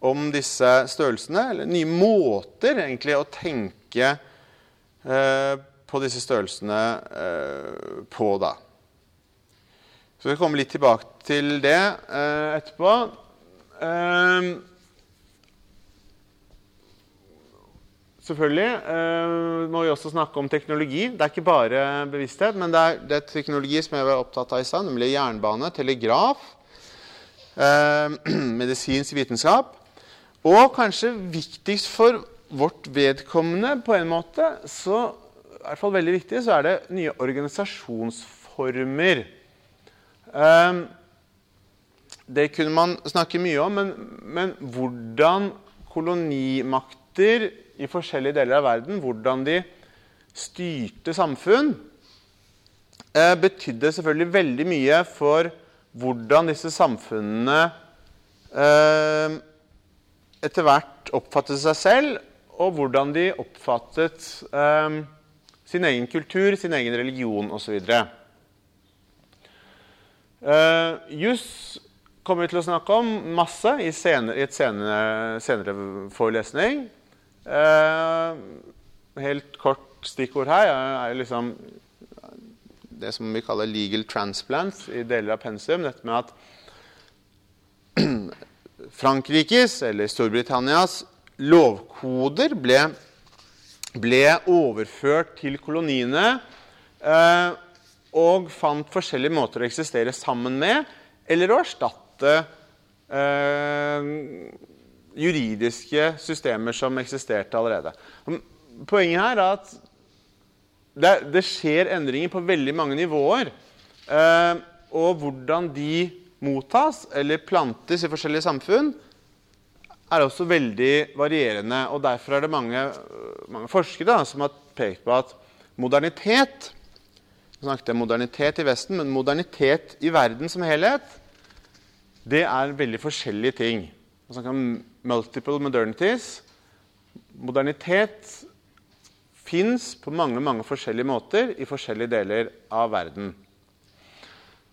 Speaker 1: om, disse størrelsene. Eller nye måter egentlig å tenke eh, på disse størrelsene eh, på, da. Så vi kommer litt tilbake til det eh, etterpå. Eh, Selvfølgelig uh, må vi også snakke om teknologi. Det er ikke bare bevissthet, men det er, det er teknologi som jeg var opptatt av i stad, nemlig jernbane, telegraf, uh, *clears throat* medisinsk vitenskap. Og kanskje viktigst for vårt vedkommende på en måte, så i hvert fall veldig viktig, så er det nye organisasjonsformer. Uh, det kunne man snakke mye om, men, men hvordan kolonimakter i forskjellige deler av verden, hvordan de styrte samfunn, eh, betydde selvfølgelig veldig mye for hvordan disse samfunnene eh, etter hvert oppfattet seg selv, og hvordan de oppfattet eh, sin egen kultur, sin egen religion osv. Uh, juss kommer vi til å snakke om masse i, senere, i et senere, senere forelesning. Uh, helt kort stikkord her er liksom det som vi kaller legal transplants i deler av pensum. Dette med at *clears throat* Frankrikes eller Storbritannias lovkoder ble, ble overført til koloniene. eh, og fant forskjellige måter å eksistere sammen med eller å erstatte eh, juridiske systemer som eksisterte allerede. Poenget her er at det, det skjer endringer på veldig mange nivåer. Eh, og hvordan de mottas eller plantes i forskjellige samfunn, er også veldig varierende. og Derfor er det mange, mange forskere da, som har pekt på at modernitet Vi snakket jeg modernitet i Vesten, men modernitet i verden som helhet, det er veldig forskjellige ting. Man snakker om multiple modernities. Modernitet fins på mange, mange forskjellige måter i forskjellige deler av verden.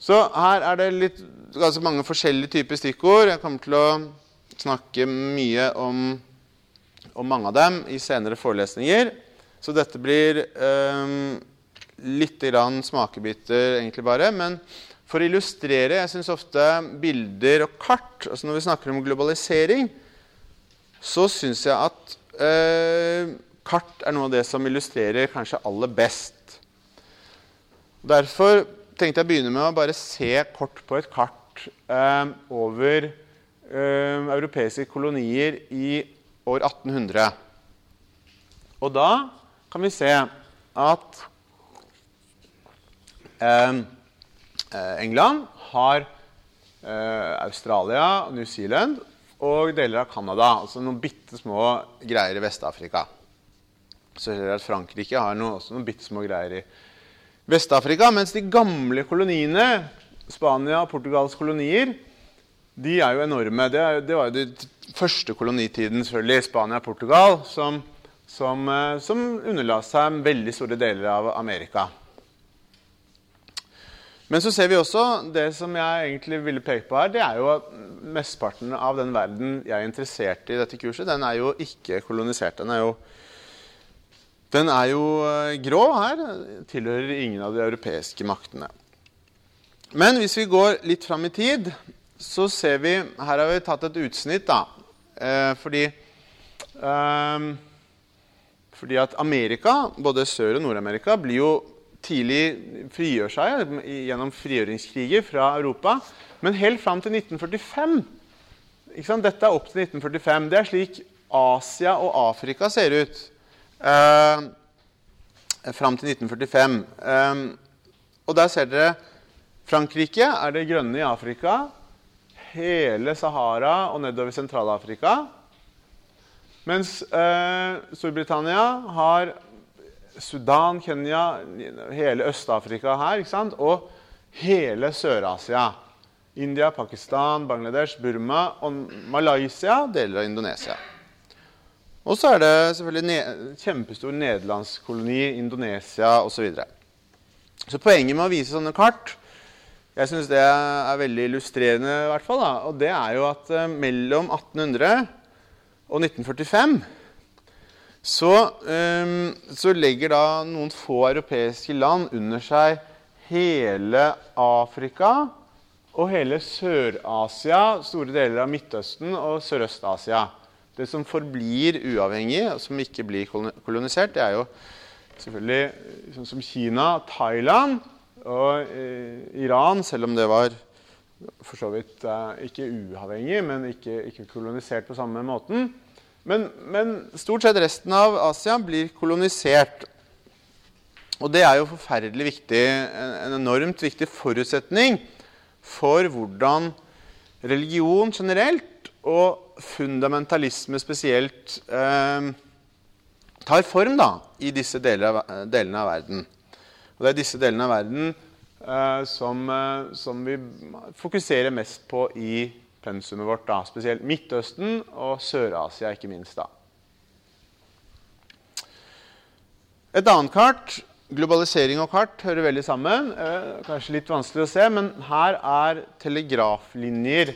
Speaker 1: Så her er det litt, altså mange forskjellige typer stikkord. Jeg kommer til å snakke mye om, om mange av dem i senere forelesninger. Så dette blir eh, litt grann smakebiter, egentlig bare. Men for å illustrere Jeg syns ofte bilder og kart altså Når vi snakker om globalisering, så syns jeg at eh, kart er noe av det som illustrerer kanskje aller best. Derfor tenkte jeg å begynne med å bare se kort på et kart eh, over eh, europeiske kolonier i år 1800. Og da kan vi se at Ehm, eh, England har eh, Australia, New Zealand og deler av Canada. Altså noen bitte små greier i Vest-Afrika. Så ser dere at Frankrike har noen, også noen bitte små greier i Vest-Afrika. Mens de gamle koloniene, Spania og Portugals kolonier, de er jo enorme. Det, er, det var jo den første kolonitiden selvfølgelig, Spania og Portugal, som, som, eh, som underla seg veldig store deler av Amerika. Men så ser vi også det som jeg egentlig ville peke på her, det er jo at mesteparten av den verden jeg er interessert i dette kurset, den er jo ikke kolonisert. Den er jo, den er jo eh, grå her. Tilhører ingen av de europeiske maktene. Men hvis vi går litt fram i tid, så ser vi Her har vi tatt et utsnitt, da. Eh, fordi eh, fordi at Amerika, både Sør- og Nord-Amerika, blir jo tidlig frigjør seg gjennom frigjøringskriger fra Europa. Men helt fram til 1945 Dette er opp til 1945. Det er slik Asia og Afrika ser ut eh, fram til 1945. Eh, og der ser dere Frankrike er det grønne i Afrika. Hele Sahara og nedover Sentral-Afrika. Mens eh, Storbritannia har Sudan, Kenya, hele Øst-Afrika her. ikke sant? Og hele Sør-Asia. India, Pakistan, Bangladesh, Burma og Malaysia, deler av Indonesia. Og så er det selvfølgelig ne kjempestor nederlandskoloni, Indonesia osv. Så, videre. så poenget med å vise sånne kart jeg synes det er veldig illustrerende, i hvert fall, da, og det er jo at uh, mellom 1800 og 1945 så, um, så, legger da noen få europeiske land under seg hele Afrika og hele Sør-Asia, store deler av Midtøsten og Sørøst-Asia. Det som forblir uavhengig, og som ikke blir kolonisert, det er jo selvfølgelig sånn som Kina, Thailand og eh, Iran, selv om det var for så vidt eh, ikke uavhengig, men ikke, ikke kolonisert på samme måten. Men, men, stort sett resten av Asia blir kolonisert. Og det er jo forferdelig viktig, en enormt viktig forutsetning for hvordan religion generelt og fundamentalisme spesielt eh, tar form da, i disse deler av, delene av verden. Og det er disse delene av verden eh, som, eh, som, vi fokuserer mest på i pensumet vårt. Da. Spesielt Midtøsten og Sør-Asia, ikke minst. da. Et annet kart Globalisering og kart hører veldig sammen. Eh, kanskje litt vanskelig å se, men her er telegraflinjer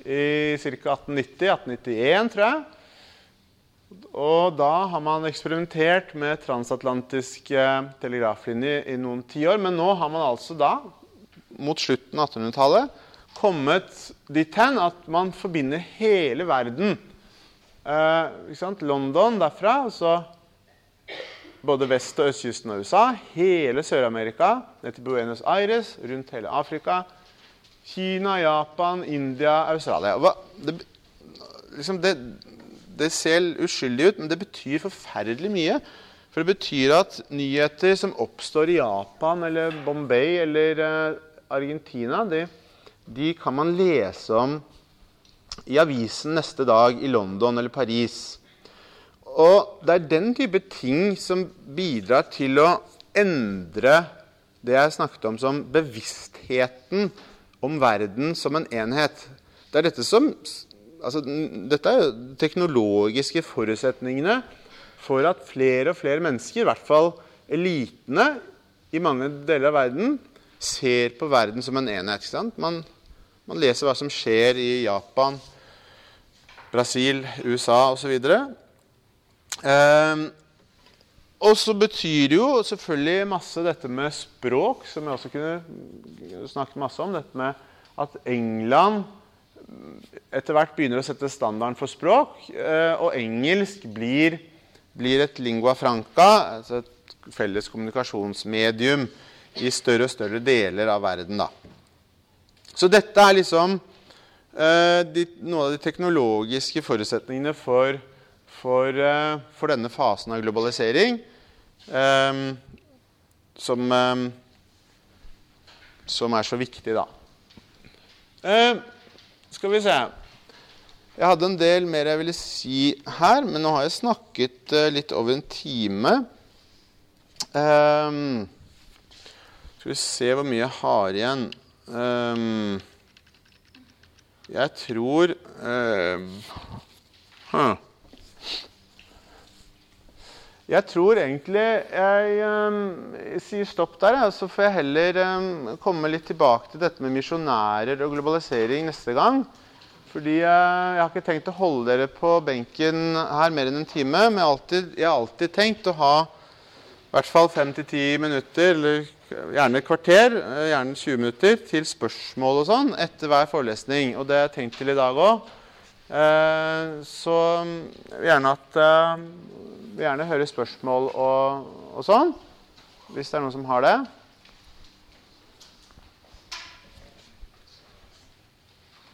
Speaker 1: i ca. 1890-1891, tror jeg. Og da har man eksperimentert med transatlantiske telegraflinjer i noen tiår. Men nå har man altså da, mot slutten av 1800-tallet, kommet dit hen at man forbinder hele verden. Eh, London derfra, så både vest- og østkysten av USA, hele Sør-Amerika, ned til Buenos Aires, rundt hele Afrika, Kina, Japan, India, Australia. Det, liksom det, det, ser uskyldig ut, men det betyr forferdelig mye. For det betyr at nyheter som oppstår i Japan eller Bombay eller uh, Argentina, de, de, kan man lese om i avisen neste dag i London eller Paris. Og det er den type ting som bidrar til å endre det jeg snakket om som bevisstheten om verden som en enhet. Det er dette som altså, Dette er jo teknologiske forutsetningene for at flere og flere mennesker, i hvert fall elitene i mange deler av verden, ser på verden som en enhet. Man, man, leser hva som skjer i Japan, Brasil, USA osv. Eh, og så betyr jo selvfølgelig masse dette med språk, som jeg også kunne snakket masse om. Dette med at England etter hvert begynner å sette standarden for språk. Eh, og engelsk blir, blir, et lingua franca, altså et felles kommunikasjonsmedium, i større og større deler av verden. Da. Så dette er liksom eh, de, noen av de teknologiske forutsetningene for for, eh, for denne fasen av globalisering Eh, som, um, som er så viktig, da. Uh, skal vi se Jeg hadde en del mer jeg ville si her, men nå har jeg snakket uh, litt over en time. Skal vi se hvor mye jeg har igjen. Um, jeg tror um, huh. Jeg tror egentlig jeg um, sier stopp der. Så får jeg heller komme litt tilbake til dette med misjonærer og globalisering neste gang. Fordi uh, jeg har ikke tenkt å holde dere på benken her mer enn en time. Men jeg har alltid, jeg har alltid tenkt å ha i hvert fall fem til ti minutter, eller gjerne et kvarter, uh, gjerne 20 minutter, til spørsmål og sånn etter hver forelesning. Og det har jeg tenkt til i dag òg. Uh, så um, gjerne at vil gjerne høre spørsmål og, og sånn, hvis det er noen som har det.